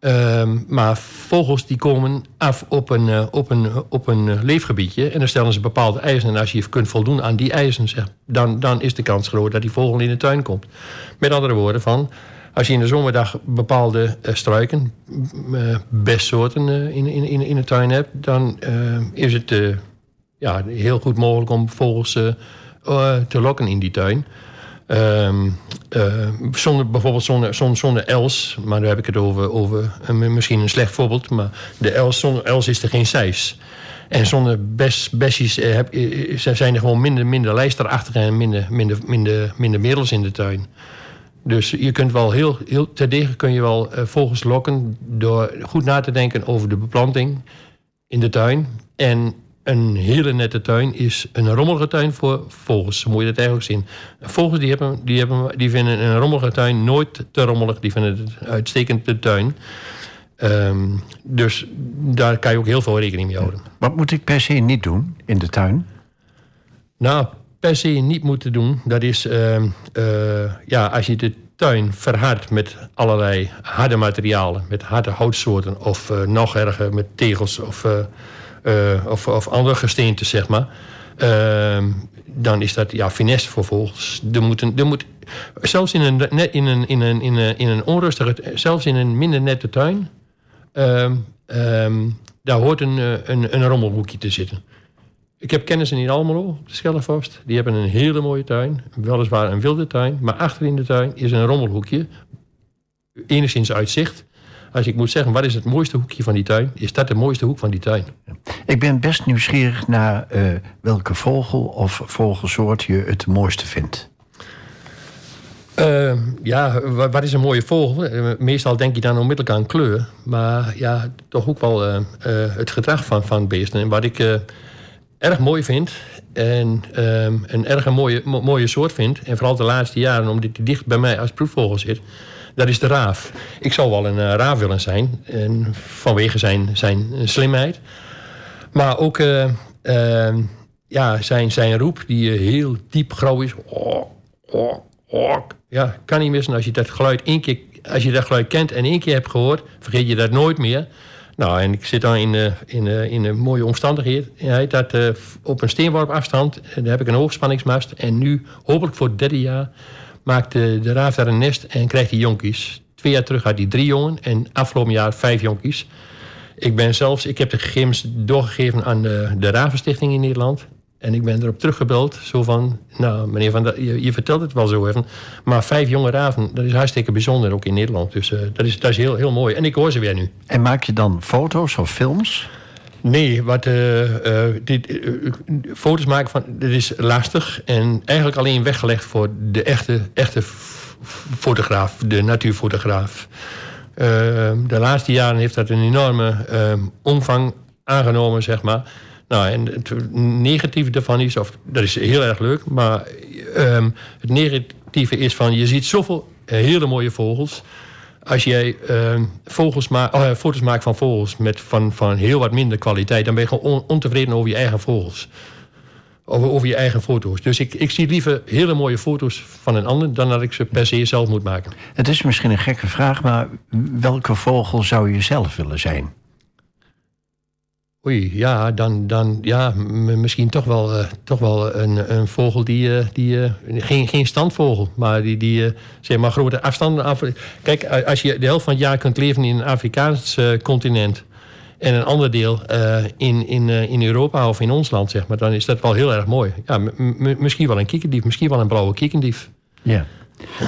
Ehm, maar vogels die komen af op een, op, een, op een leefgebiedje. En dan stellen ze bepaalde eisen. En als je kunt voldoen aan die eisen, zeg, dan, dan is de kans groot dat die vogel in de tuin komt. Met andere woorden, van, als je in de zomerdag bepaalde struiken, bestsoorten in, in, in, in de tuin hebt, dan is het ja, heel goed mogelijk om vogels te lokken in die tuin. Um, uh, zonder, bijvoorbeeld zonder, zonder, els, maar daar heb ik het over, over misschien een slecht voorbeeld, maar de els, zonder els is er geen seis. En zonder bes, uh, zijn er gewoon minder, minder lijsterachtige en minder, minder, minder, minder middels in de tuin. Dus je kunt wel heel, heel terdege kun je wel vogels lokken door goed na te denken over de beplanting in de tuin. En een hele nette tuin is een rommelige tuin voor vogels. Zo moet je dat eigenlijk zien. Vogels die, hebben, die, hebben, die vinden een rommelige tuin nooit te rommelig. Die vinden het uitstekend de tuin. Um, dus daar kan je ook heel veel rekening mee houden. Wat moet ik per se niet doen in de tuin? Nou, per se niet moeten doen. Dat is, uh, uh, ja, als je de tuin verhardt met allerlei harde materialen. Met harde houtsoorten. Of uh, nog erger met tegels of uh, of, of andere gesteenten, zeg maar. Uh, dan is dat ja, finesse voor vogels. Er moet er moet, zelfs in een, in, een, in, een, in, een, in een onrustige, zelfs in een minder nette tuin, uh, daar hoort een, eh, een, een rommelhoekje te zitten. Ik heb kennissen in Almelo, de Schellevost. Die hebben een hele mooie tuin. Weliswaar een wilde tuin. Maar achter in de tuin is een rommelhoekje. Enigszins uitzicht. Als ik moet zeggen, wat is het mooiste hoekje van die tuin? Is dat de mooiste hoek van die tuin? Ik ben best nieuwsgierig naar uh, welke vogel of vogelsoort je het mooiste vindt. Uh, ja, wat is een mooie vogel? Uh, meestal denk je dan onmiddellijk aan kleur. Maar ja, toch ook wel uh, het gedrag van, van beesten. En wat ik erg mooi vind en ehm, een erg mooie, mooie soort vind... en vooral de laatste jaren, omdat die dicht bij mij als proefvogel zit dat is de raaf. Ik zou wel een raaf willen zijn. En vanwege zijn, zijn slimheid. Maar ook uh, uh, ja, zijn, zijn roep, die heel diep grauw is. Oh, oh, oh. Ja, kan niet missen als je dat geluid één keer... Als je dat geluid kent en één keer hebt gehoord... vergeet je dat nooit meer. Nou, en ik zit dan in, in, in een mooie omstandigheid. Dat, op een steenworp afstand, daar heb ik een hoogspanningsmast. En nu, hopelijk voor het derde jaar maakt de, de raaf daar een nest en krijgt hij jonkies. Twee jaar terug had hij drie jongen en afgelopen jaar vijf jonkies. Ik ben zelfs, ik heb de gegevens doorgegeven aan de, de Ravenstichting in Nederland. En ik ben erop teruggebeld. Zo van, nou meneer Van der, je, je, vertelt het wel zo even. Maar vijf jonge raven, dat is hartstikke bijzonder ook in Nederland. Dus uh, dat, is, dat is heel, heel mooi. En ik hoor ze weer nu. En maak je dan foto's of films? Nee, wat, uh, uh, dit, foto's maken van, dit is lastig. En eigenlijk alleen weggelegd voor de echte, echte fotograaf, de natuurfotograaf. De laatste jaren heeft dat een enorme omvang aangenomen, zeg maar. Nou, en het negatieve daarvan is, of dat is heel erg leuk, maar um, het negatieve is van je ziet zoveel hele mooie vogels als jij vogels ma oh, foto's maakt van vogels met van, van heel wat minder kwaliteit, dan ben je gewoon ontevreden over je eigen vogels. Over, over je eigen foto's. Dus ik, ik zie liever hele mooie foto's van een ander... dan dat ik ze per se zelf moet maken. Het is misschien een gekke vraag, maar welke vogel zou je zelf willen zijn? Oei, ja, dan, dan ja, misschien toch wel, uh, toch wel een, een vogel die, uh, die uh, geen, geen standvogel, maar die, die zeg maar grote afstanden af. Kijk, als je de helft van het jaar kunt leven in een Afrikaans continent en een ander deel in, in, in Europa of in ons land, zeg maar, dan is dat wel heel erg mooi. Ja, misschien wel een kiekendief, misschien wel een blauwe kiekendief. Ja.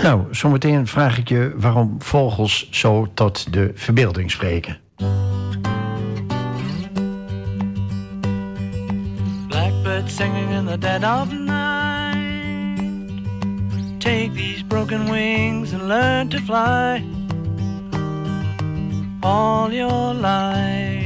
Nou, zometeen vraag ik je waarom vogels zo tot de verbeelding spreken. singing in the dead of night. Take these broken wings and learn to fly all your life.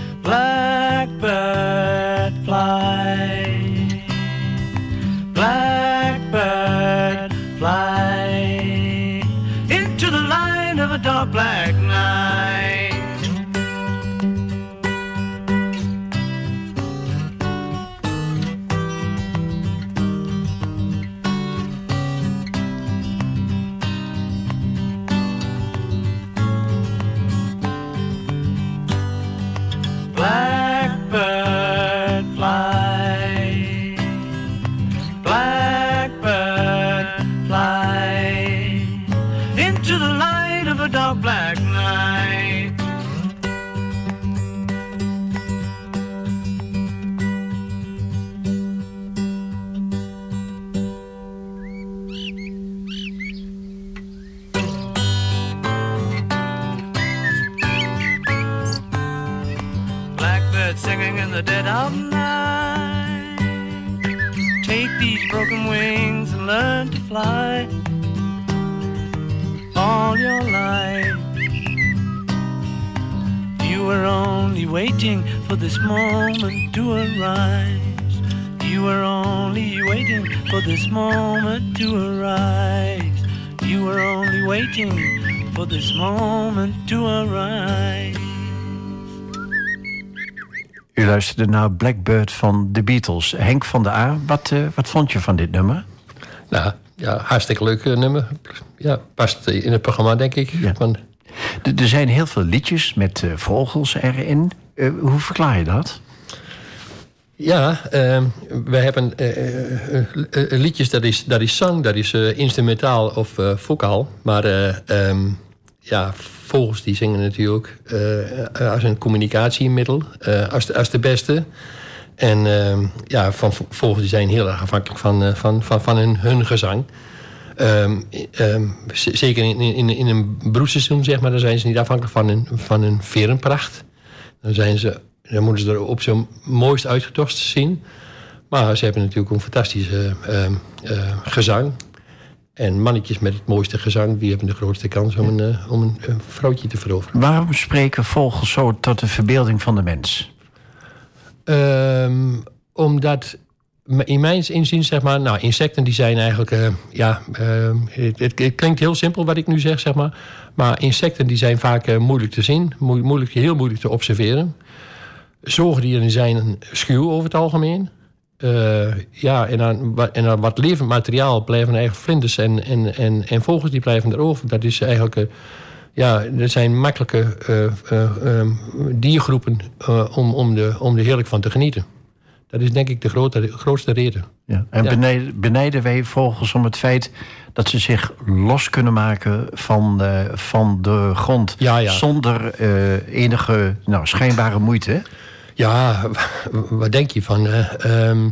Blackbird fly. Blackbird fly into the line of a dark black luisterde naar Blackbird van The Beatles. Henk van der A, wat, uh, wat vond je van dit nummer? Nou, ja, hartstikke leuk eh, nummer. Ja, past in het programma, denk ik. Ja. Er zijn heel veel liedjes met uh, vogels erin. Uh, hoe verklaar je dat? Ja, uh, we hebben liedjes, dat is, dat is zang, dat is instrumentaal of vocaal. Maar um, ja, vogels die zingen natuurlijk als een communicatiemiddel, als, de, als de beste. En uh, ja, van vogels zijn heel erg afhankelijk van, uh, van, van, van hun, hun gezang. Um, um, zeker in, in, in een broedseizoen, zeg maar, dan zijn ze niet afhankelijk van hun, van hun verenpracht. Dan, zijn ze, dan moeten ze er op zo'n mooist uitgetocht zien. Maar ze hebben natuurlijk een fantastische uh, gezang. En mannetjes met het mooiste gezang, die hebben de grootste kans om een, om een, een vrouwtje te veroveren. Waarom spreken vogels zo tot de verbeelding van de mens? Um, omdat in mijn inzien, zeg maar, nou, insecten die zijn eigenlijk, uh, ja, uh, het, het, klinkt heel simpel wat ik nu zeg, zeg maar. Maar insecten die zijn vaak uh, moeilijk te zien, moeilijk, heel moeilijk te observeren. Zoogdieren zijn schuw over het algemeen. Ja, en dan, en dan wat levend materiaal blijven eigenlijk vlinders en, en, en, en vogels die blijven erover. Dat is eigenlijk ja, er zijn makkelijke uh, diergroepen om, om, de, om er heerlijk van te genieten. Dat is denk ik de grote, grootste reden. Ja. En Benijden, benijden wij volgens om het feit dat ze zich los kunnen maken van, van de grond. Ja, ja. Zonder enige nou, schijnbare moeite. Ja, wat denk je van? Ehm,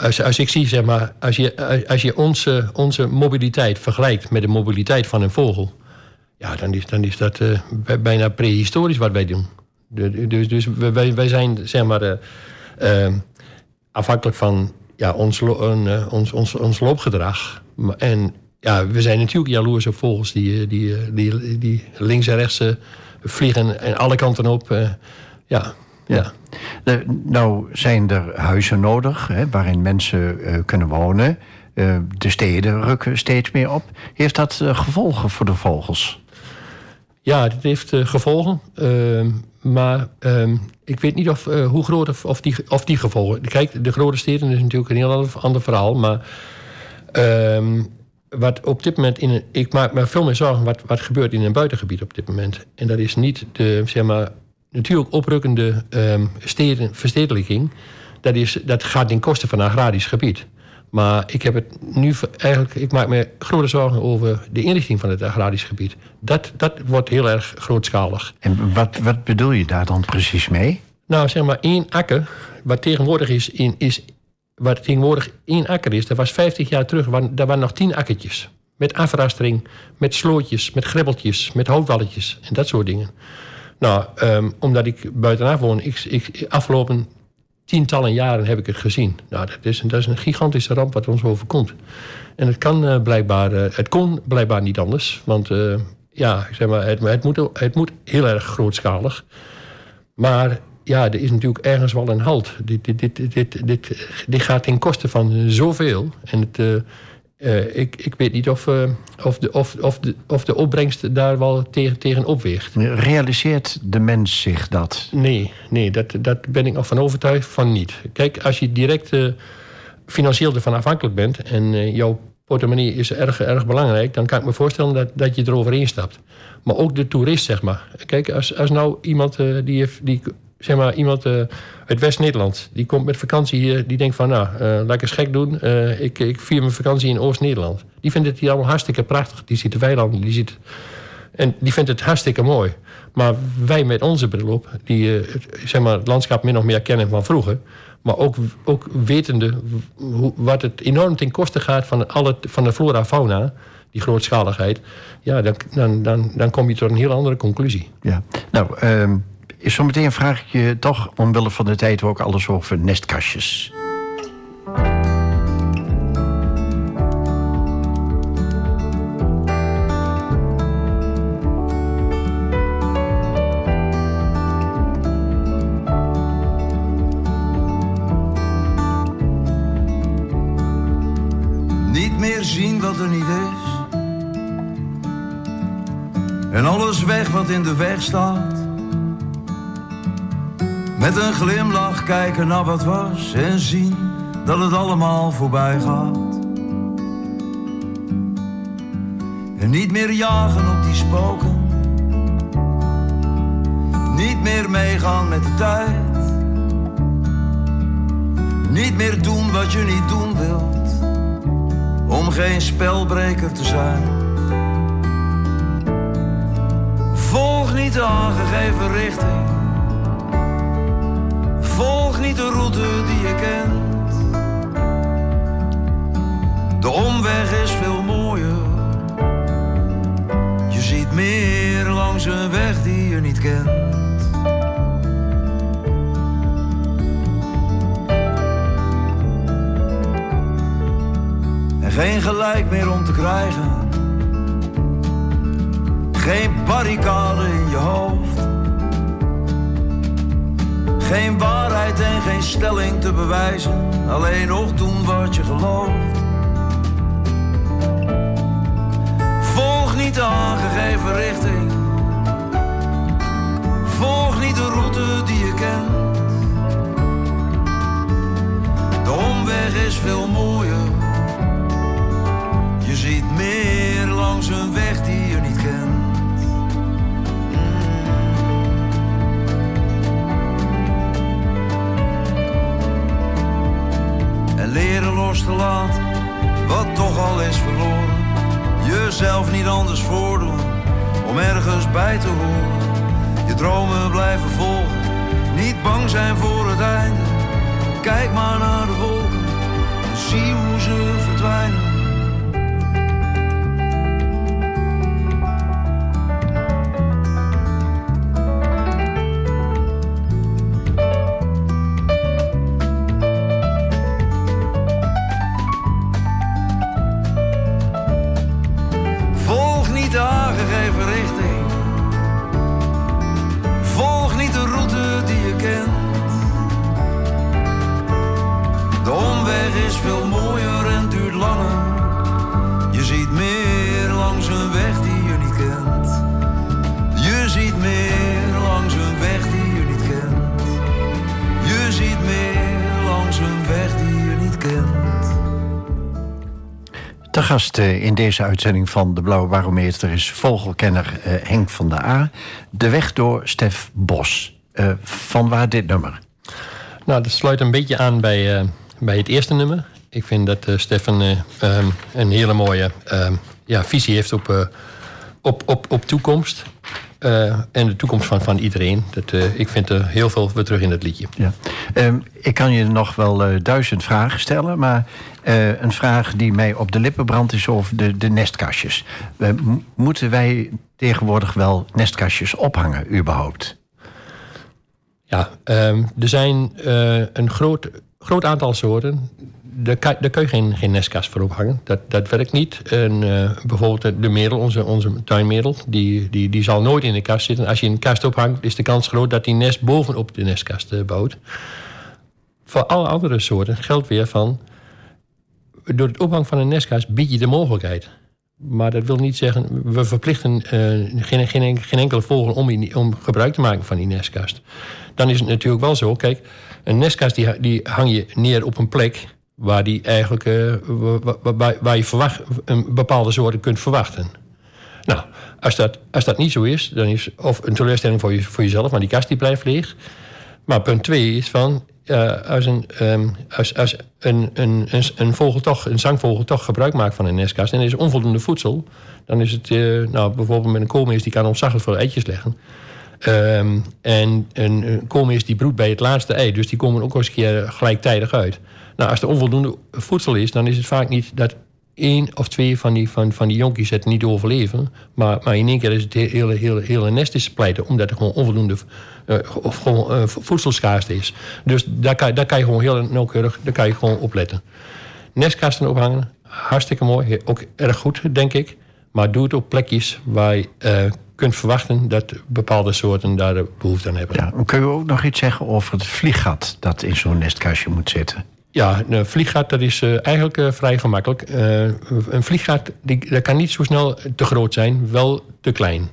als, als ik zie, zeg maar, als je, als je onze, onze mobiliteit vergelijkt met de mobiliteit van een vogel ja, dan is, dan is dat bijna prehistorisch wat wij doen. Dus, dus wij, wij zijn, zeg maar... Uh, afhankelijk van ja, ons, ons, ons, ons loopgedrag. En ja, we zijn natuurlijk jaloers op vogels die, die, die, die links en rechts vliegen en alle kanten op. ja, ja. nou zijn er huizen nodig hè, waarin mensen kunnen wonen. de steden rukken steeds meer op. Heeft dat gevolgen voor de vogels? Ja, dit heeft gevolgen. Ehm, maar ehm, ik weet niet of, hoe groot of, of, die, of die gevolgen. Kijk, de grote steden is natuurlijk een heel ander, verhaal. Maar ehm, wat op dit moment in ik maak me veel meer zorgen wat, wat gebeurt in een buitengebied op dit moment. En dat is niet de, zeg maar, natuurlijk oprukkende um, steden, verstedelijking. Dat, is, dat gaat ten koste van agrarisch gebied. Maar ik heb het nu eigenlijk, ik maak me grote zorgen over de inrichting van het agrarisch gebied. Dat, dat wordt heel erg grootschalig. En wat, wat bedoel je daar dan precies mee? Nou, zeg maar één akker, wat tegenwoordig is, in, is wat tegenwoordig één akker is, dat was 50 jaar terug, daar waren nog tien akkertjes. Met afrastering, met slootjes, met grebbeltjes, met houtwalletjes en dat soort dingen. Nou, um, omdat ik buitenaf woon, ik, ik, afgelopen tientallen jaren heb ik het gezien. Nou, dat is, dat is een gigantische ramp wat ons overkomt. En het kan uh, blijkbaar, uh, het kon blijkbaar niet anders. Want uh, ja, zeg maar, het, het, moet, het moet heel erg grootschalig. Maar ja, er is natuurlijk ergens wel een halt. Dit, dit, dit, dit, dit, dit gaat ten koste van zoveel. En het, uh, ik, ik weet niet of, uh, of, de, of, of, de, of de opbrengst daar wel tegen, tegen opweegt. Realiseert de mens zich dat? Nee, nee dat, dat ben ik nog van overtuigd van niet. Kijk, als je direct uh, financieel ervan afhankelijk bent... en jouw portemonnee is erg, erg belangrijk... dan kan ik me voorstellen dat, dat je eroverheen stapt. Maar ook de toerist, zeg maar. Kijk, als, als nou iemand die, heeft, die zeg maar, iemand uh, uit West-Nederland. Die komt met vakantie hier. Die denkt van, nou, uh, laat ik eens gek doen. Uh, ik, ik vier mijn vakantie in Oost-Nederland. Die vindt het hier allemaal hartstikke prachtig. Die ziet de weilanden, die ziet... En die vindt het hartstikke mooi. Maar wij met onze bril op, die zeg maar, het landschap min of meer kennen van vroeger... maar ook, ook wetende hoe, wat het enorm ten koste gaat van, alle, van de flora-fauna... die grootschaligheid... ja, dan, dan, dan, dan kom je tot een heel andere conclusie. Ja, nou... Um Zometeen vraag ik je toch, omwille van de tijd, ook alles over nestkastjes. Niet meer zien wat er niet is. En alles weg wat in de weg staat met een glimlach kijken naar wat was en zien dat het allemaal voorbij gaat. En niet meer jagen op die spoken. Niet meer meegaan met de tijd. Niet meer doen wat je niet doen wilt. Om geen spelbreker te zijn. Volg niet de aangegeven richting niet de route die je kent. De omweg is veel mooier. Je ziet meer langs een weg die je niet kent. En geen gelijk meer om te krijgen. Geen barricade in je hoofd geen waarheid en geen stelling te bewijzen, alleen nog doen wat je gelooft. Volg niet de aangegeven richting, volg niet de route die je kent. De omweg is veel mooier, je ziet meer langs een weg die je niet kent. Leren los te laten wat toch al is verloren. Jezelf niet anders voordoen om ergens bij te horen. Je dromen blijven volgen, niet bang zijn voor het einde. Kijk maar naar de wolken en zie hoe ze verdwijnen. Eh, in deze uitzending van de Blauwe Barometer is vogelkenner eh, Henk van der A. De weg door Stef Bos. Uh, van waar dit nummer? Nou, dat sluit een beetje aan bij, bij het eerste nummer. Ik vind dat Stefan um, een hele mooie um, ja, visie heeft op, op, op, op toekomst. En de toekomst van, van iedereen. Dat, ik vind er heel veel weer terug in het liedje. Ja. Um, ik kan je nog wel duizend vragen stellen, maar een vraag die mij op de lippen brandt is over de, de nestkastjes. Moeten wij tegenwoordig wel nestkastjes ophangen, überhaupt? Ja, um, er zijn een groot, groot aantal soorten. Daar kun je geen, nestkast voor ophangen. Dat, dat werkt niet. En, bijvoorbeeld de merel, onze, onze tuinmerel, die, die, die zal nooit in de kast zitten. Als je een kast ophangt, is de kans groot dat die nest bovenop de nestkast bouwt. Voor alle andere soorten geldt weer van door het opvang van een nestkast bied je de mogelijkheid. Maar dat wil niet zeggen, we verplichten uh, geen, geen, geen enkele vogel om, om, gebruik te maken van die nestkast. Dan is het natuurlijk wel zo, kijk, een nestkast die, die hang je neer op een plek waar, die eigenlijk, uh, waar, je verwacht, een bepaalde soorten kunt verwachten. Nou, als dat, als dat niet zo is, dan is of een teleurstelling voor, je, voor jezelf, maar die kast die blijft leeg. Maar punt twee is van, uh, als, een, um, als, als een, een, een, een, vogel toch, een zangvogel toch gebruik maakt van een nestkast en er is onvoldoende voedsel, dan is het, uh, nou, bijvoorbeeld met een koolmees die kan ontzaglijk veel eitjes leggen. Um, en een, een koolmees die broedt bij het laatste ei, dus die komen ook eens een keer gelijktijdig uit. Nou, als er onvoldoende voedsel is, dan is het vaak niet dat één of twee van die, van, van die jonkies het niet overleven. Maar, maar in één keer is het hele, hele, hele nest is pleiten, omdat er gewoon onvoldoende uh, of gewoon, uh, voedselschaarste is. Dus daar kan, daar kan je gewoon heel nauwkeurig daar kan je gewoon op letten. Nestkasten ophangen, hartstikke mooi. Ook erg goed, denk ik. Maar doe het op plekjes waar je uh, kunt verwachten dat bepaalde soorten daar behoefte aan hebben. Ja, kun je ook nog iets zeggen over het vlieggat dat in zo'n nestkastje moet zitten? Ja, een vlieggat dat is uh, eigenlijk uh, vrij gemakkelijk. Een vlieggat die, dat kan niet zo snel te groot zijn, wel te klein.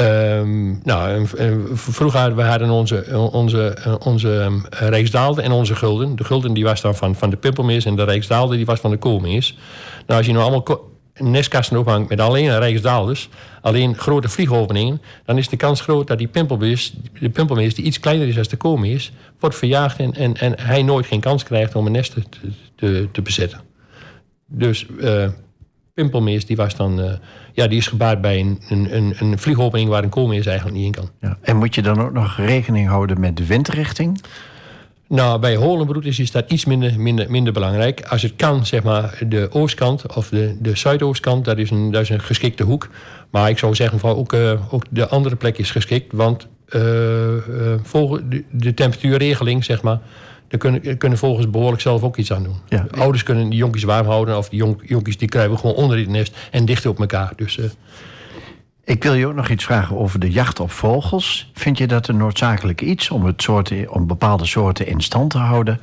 Um, nou, vroeger we hadden onze, onze, onze um, Rijksdaalde en onze gulden. De gulden die was dan van, van de pimpelmees en de Rijksdaalde die was van de koolmees. Nou, als je nou allemaal nestkasten ophangt met alleen Rijksdaalders, alleen grote vliegopeningen, dan is de kans groot dat die pimpelmees, de pimpelmees die iets kleiner is dan de koolmees, wordt verjaagd en, en, hij nooit geen kans krijgt om een nest te, te, te bezetten. Dus uh, die was dan... Uh, ja, die is gebaard bij een, een, een vliegopening waar een koolmees eigenlijk niet in kan. Ja. En moet je dan ook nog rekening houden met de windrichting? Nou, bij holenbroed is dat iets minder, minder, minder belangrijk. Als het kan, zeg maar, de oostkant of de, de zuidoostkant, dat is, een, dat is een geschikte hoek. Maar ik zou zeggen, van ook, uh, ook de andere plek is geschikt. Want uh, uh, volgens de, de temperatuurregeling, zeg maar, daar kunnen, kunnen volgens behoorlijk zelf ook iets aan doen. Ja. Ouders kunnen die jonkies warm houden. Of die jonk, jonkies die kruipen gewoon onder het nest en dicht op elkaar. Dus, uh... Ik wil je ook nog iets vragen over de jacht op vogels. Vind je dat een noodzakelijk iets om, het om bepaalde soorten in stand te houden?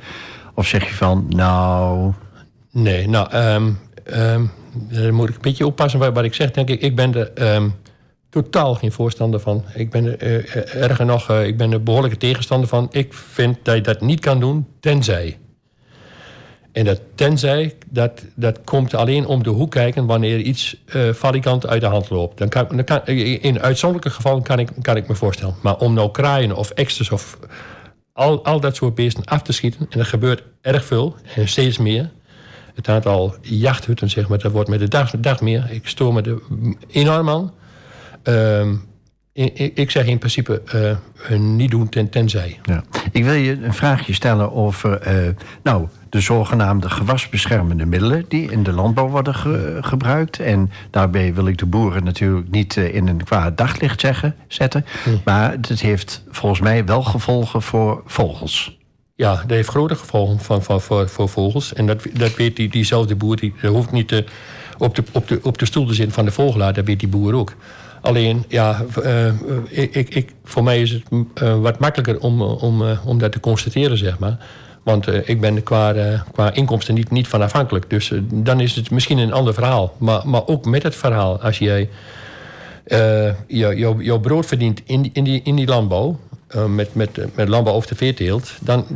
Of zeg je van, nou... Nee, nou, um, um, daar moet ik een beetje oppassen wat, wat ik zeg. Denk ik, ik ben de... Um, totaal geen voorstander van. Ik ben er uh, erger nog, uh, ik ben er behoorlijke tegenstander van. Ik vind dat je dat niet kan doen, tenzij. En dat tenzij, dat, dat komt alleen om de hoek kijken wanneer iets uh, valikant uit de hand loopt. Dan kan, kan, in uitzonderlijke gevallen kan ik, kan ik me voorstellen. Maar om nou kraaien of eksters of al, al dat soort beesten af te schieten... en er gebeurt erg veel en steeds meer... Het aantal jachthutten, zeg maar, dat wordt met de dag, meer. Ik stoor me er enorm aan. Um, ik, zeg in principe uh, niet doen ten, tenzij. Ja. Ik wil je een vraagje stellen over nou, de zogenaamde gewasbeschermende middelen die in de landbouw worden ge gebruikt. En daarbij wil ik de boeren natuurlijk niet uh, in een kwaad daglicht zeggen, zetten. Hm. Maar het heeft volgens mij wel gevolgen voor vogels. Ja, dat heeft grote gevolgen van, van, voor, voor vogels. En dat, dat weet die, diezelfde boer, die hoeft niet te, op, de, op, de, op de stoel te zitten van de vogelaar, dat weet die boer ook. Alleen, ja, uh, ik, ik, voor mij is het uh, wat makkelijker om, om, uh, om dat te constateren, zeg maar. Want ik ben qua, qua inkomsten niet, niet van afhankelijk. Dus dan is het misschien een ander verhaal. Maar, maar ook met het verhaal, als jij jou, jouw brood verdient in, in, die, in die landbouw... met, met, met landbouw of de veeteelt... dan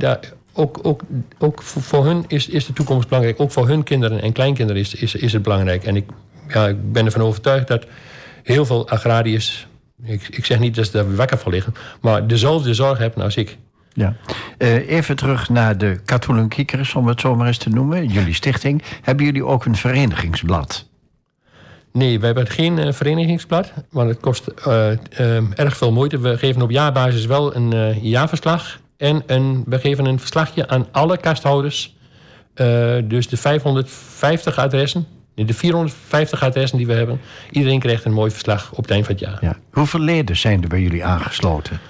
ook, ook, ook voor, hun is, is de toekomst belangrijk. Ook voor hun kinderen en kleinkinderen is, is, het belangrijk. En ik, ja, ik ben ervan overtuigd dat heel veel agrariërs... Ik, ik zeg niet dat ze daar wakker voor liggen... maar dezelfde zorg hebben als ik. Ja. Eh, even terug naar de Katholieke Kiekers, om het zo maar eens te noemen. Jullie stichting. Hebben jullie ook een verenigingsblad? Nee, we hebben geen uh, verenigingsblad, want het kost uh, erg veel moeite. We geven op jaarbasis wel een jaarverslag. En een, we geven een verslagje aan alle kasthouders. dus de 550 adressen, de 450 adressen die we hebben. Iedereen krijgt een mooi verslag op het eind van het jaar. Ja. Hoeveel leden zijn er bij jullie aangesloten?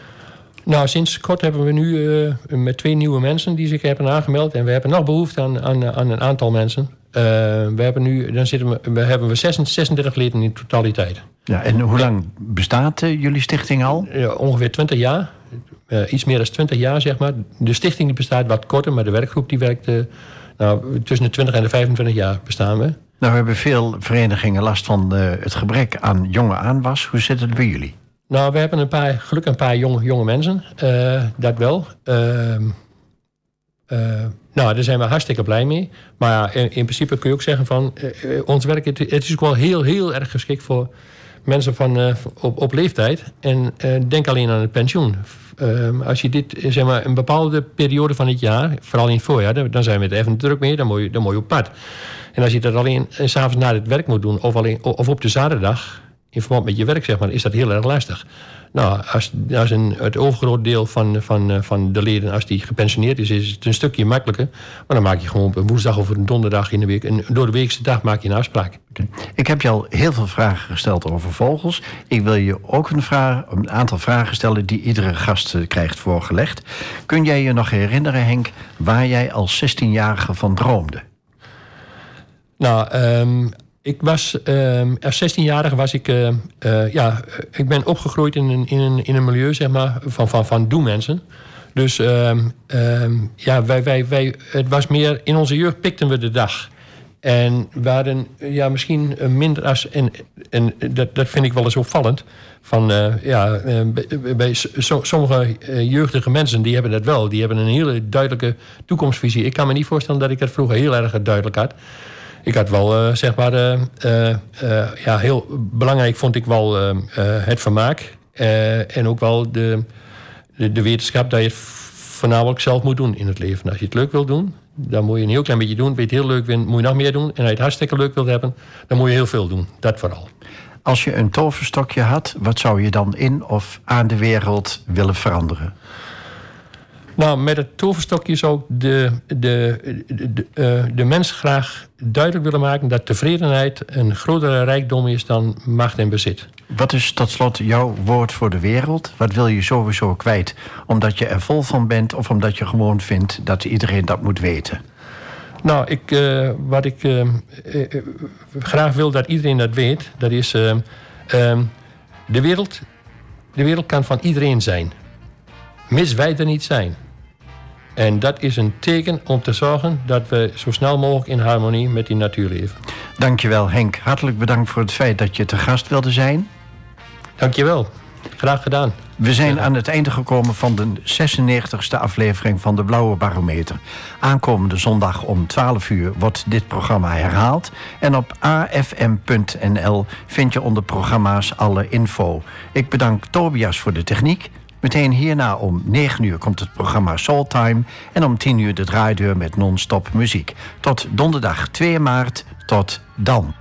Nou, sinds kort hebben we nu met twee nieuwe mensen die zich hebben aangemeld. En we hebben nog behoefte aan, aan, aan een aantal mensen. Uh, we hebben nu dan zitten we, we hebben we 36 leden in totaliteit. Ja, en hoe lang bestaat uh, jullie stichting al? Ongeveer 20 jaar. Iets meer dan 20 jaar, zeg maar. De stichting die bestaat wat korter, maar de werkgroep die werkt... nou, tussen de 20 en de 25 jaar bestaan we. Nou hebben veel verenigingen last van het gebrek aan jonge aanwas. Hoe zit het bij jullie? Nou, we hebben een paar, gelukkig een paar jonge, jonge mensen. dat wel. Ehm, nou, daar zijn we hartstikke blij mee. Maar in, in principe kun je ook zeggen van... Uh, ons werk het, is ook wel heel, heel erg geschikt voor mensen van, op, op leeftijd. En denk alleen aan het pensioen. Ehm, als je dit, zeg maar, een bepaalde periode van het jaar... vooral in het voorjaar, dan zijn we er even druk mee. Dan moet je, dan je op pad. En als je dat alleen s'avonds na het werk moet doen... Of, alleen, of op de zaterdag, in verband met je werk, zeg maar... is dat heel erg lastig. Nou, als, als een, het overgrote deel van, van, eh, van de leden, als die gepensioneerd is, is het een stukje makkelijker. Maar dan maak je gewoon op een woensdag of een donderdag in de week. En door de weekse dag maak je een afspraak. Ik heb je al heel veel vragen gesteld over vogels. Ik wil je ook een, vraag, een aantal vragen stellen die iedere gast eh, krijgt voorgelegd. Kun jij je nog herinneren, Henk, waar jij als 16-jarige van droomde? Nou, um, ik was, uh, als 16-jarige was ik, uh, uh, ja, ik ben opgegroeid in een, in een, in een milieu, zeg maar, van, van, van doe-mensen. Dus uh, ja, wij, wij, wij, het was meer, in onze jeugd pikten we de dag. En we hadden ja, misschien minder als, en, en dat, dat vind ik wel eens opvallend, van ja, bij sommige jeugdige mensen, die hebben dat wel. Die hebben een hele duidelijke toekomstvisie. Ik kan me niet voorstellen dat ik dat vroeger heel erg duidelijk had ik had wel, uh, zeg maar, uh, uh, ja, heel belangrijk vond ik wel het vermaak. en ook wel de, de, wetenschap dat je het voornamelijk zelf moet doen in het leven. Als je het leuk wilt doen, dan moet je een heel klein beetje doen. Weet je heel leuk vindt, moet je nog meer doen. En als je het hartstikke leuk wilt hebben, dan moet je heel veel doen. Dat vooral. Als je een toverstokje had, wat zou je dan in of aan de wereld willen veranderen? Nou, met het toverstokje zou ik de, de, de, uh, de mens graag duidelijk willen maken dat tevredenheid een grotere rijkdom is dan macht en bezit. Wat is tot slot jouw woord voor de wereld? Wat wil je sowieso kwijt? Omdat je er vol van bent of omdat je gewoon vindt dat iedereen dat moet weten? Nou, ik, uh, wat ik uh, graag wil dat iedereen dat weet, dat is de wereld. De wereld kan van iedereen zijn. Mis wij er niet zijn. En dat is een teken om te zorgen dat we zo snel mogelijk in harmonie met die natuur leven. Dankjewel Henk. Hartelijk bedankt voor het feit dat je te gast wilde zijn. Dankjewel. Graag gedaan. We zijn aan het einde gekomen van de 96e aflevering van de Blauwe Barometer. Aankomende zondag om 12 uur wordt dit programma herhaald. En op afm.nl vind je onder programma's alle info. Ik bedank Tobias voor de techniek. Meteen hierna om 9 uur komt het programma Soul Time en om 10 uur de draaideur met non-stop muziek. Tot donderdag 2 maart. Tot dan.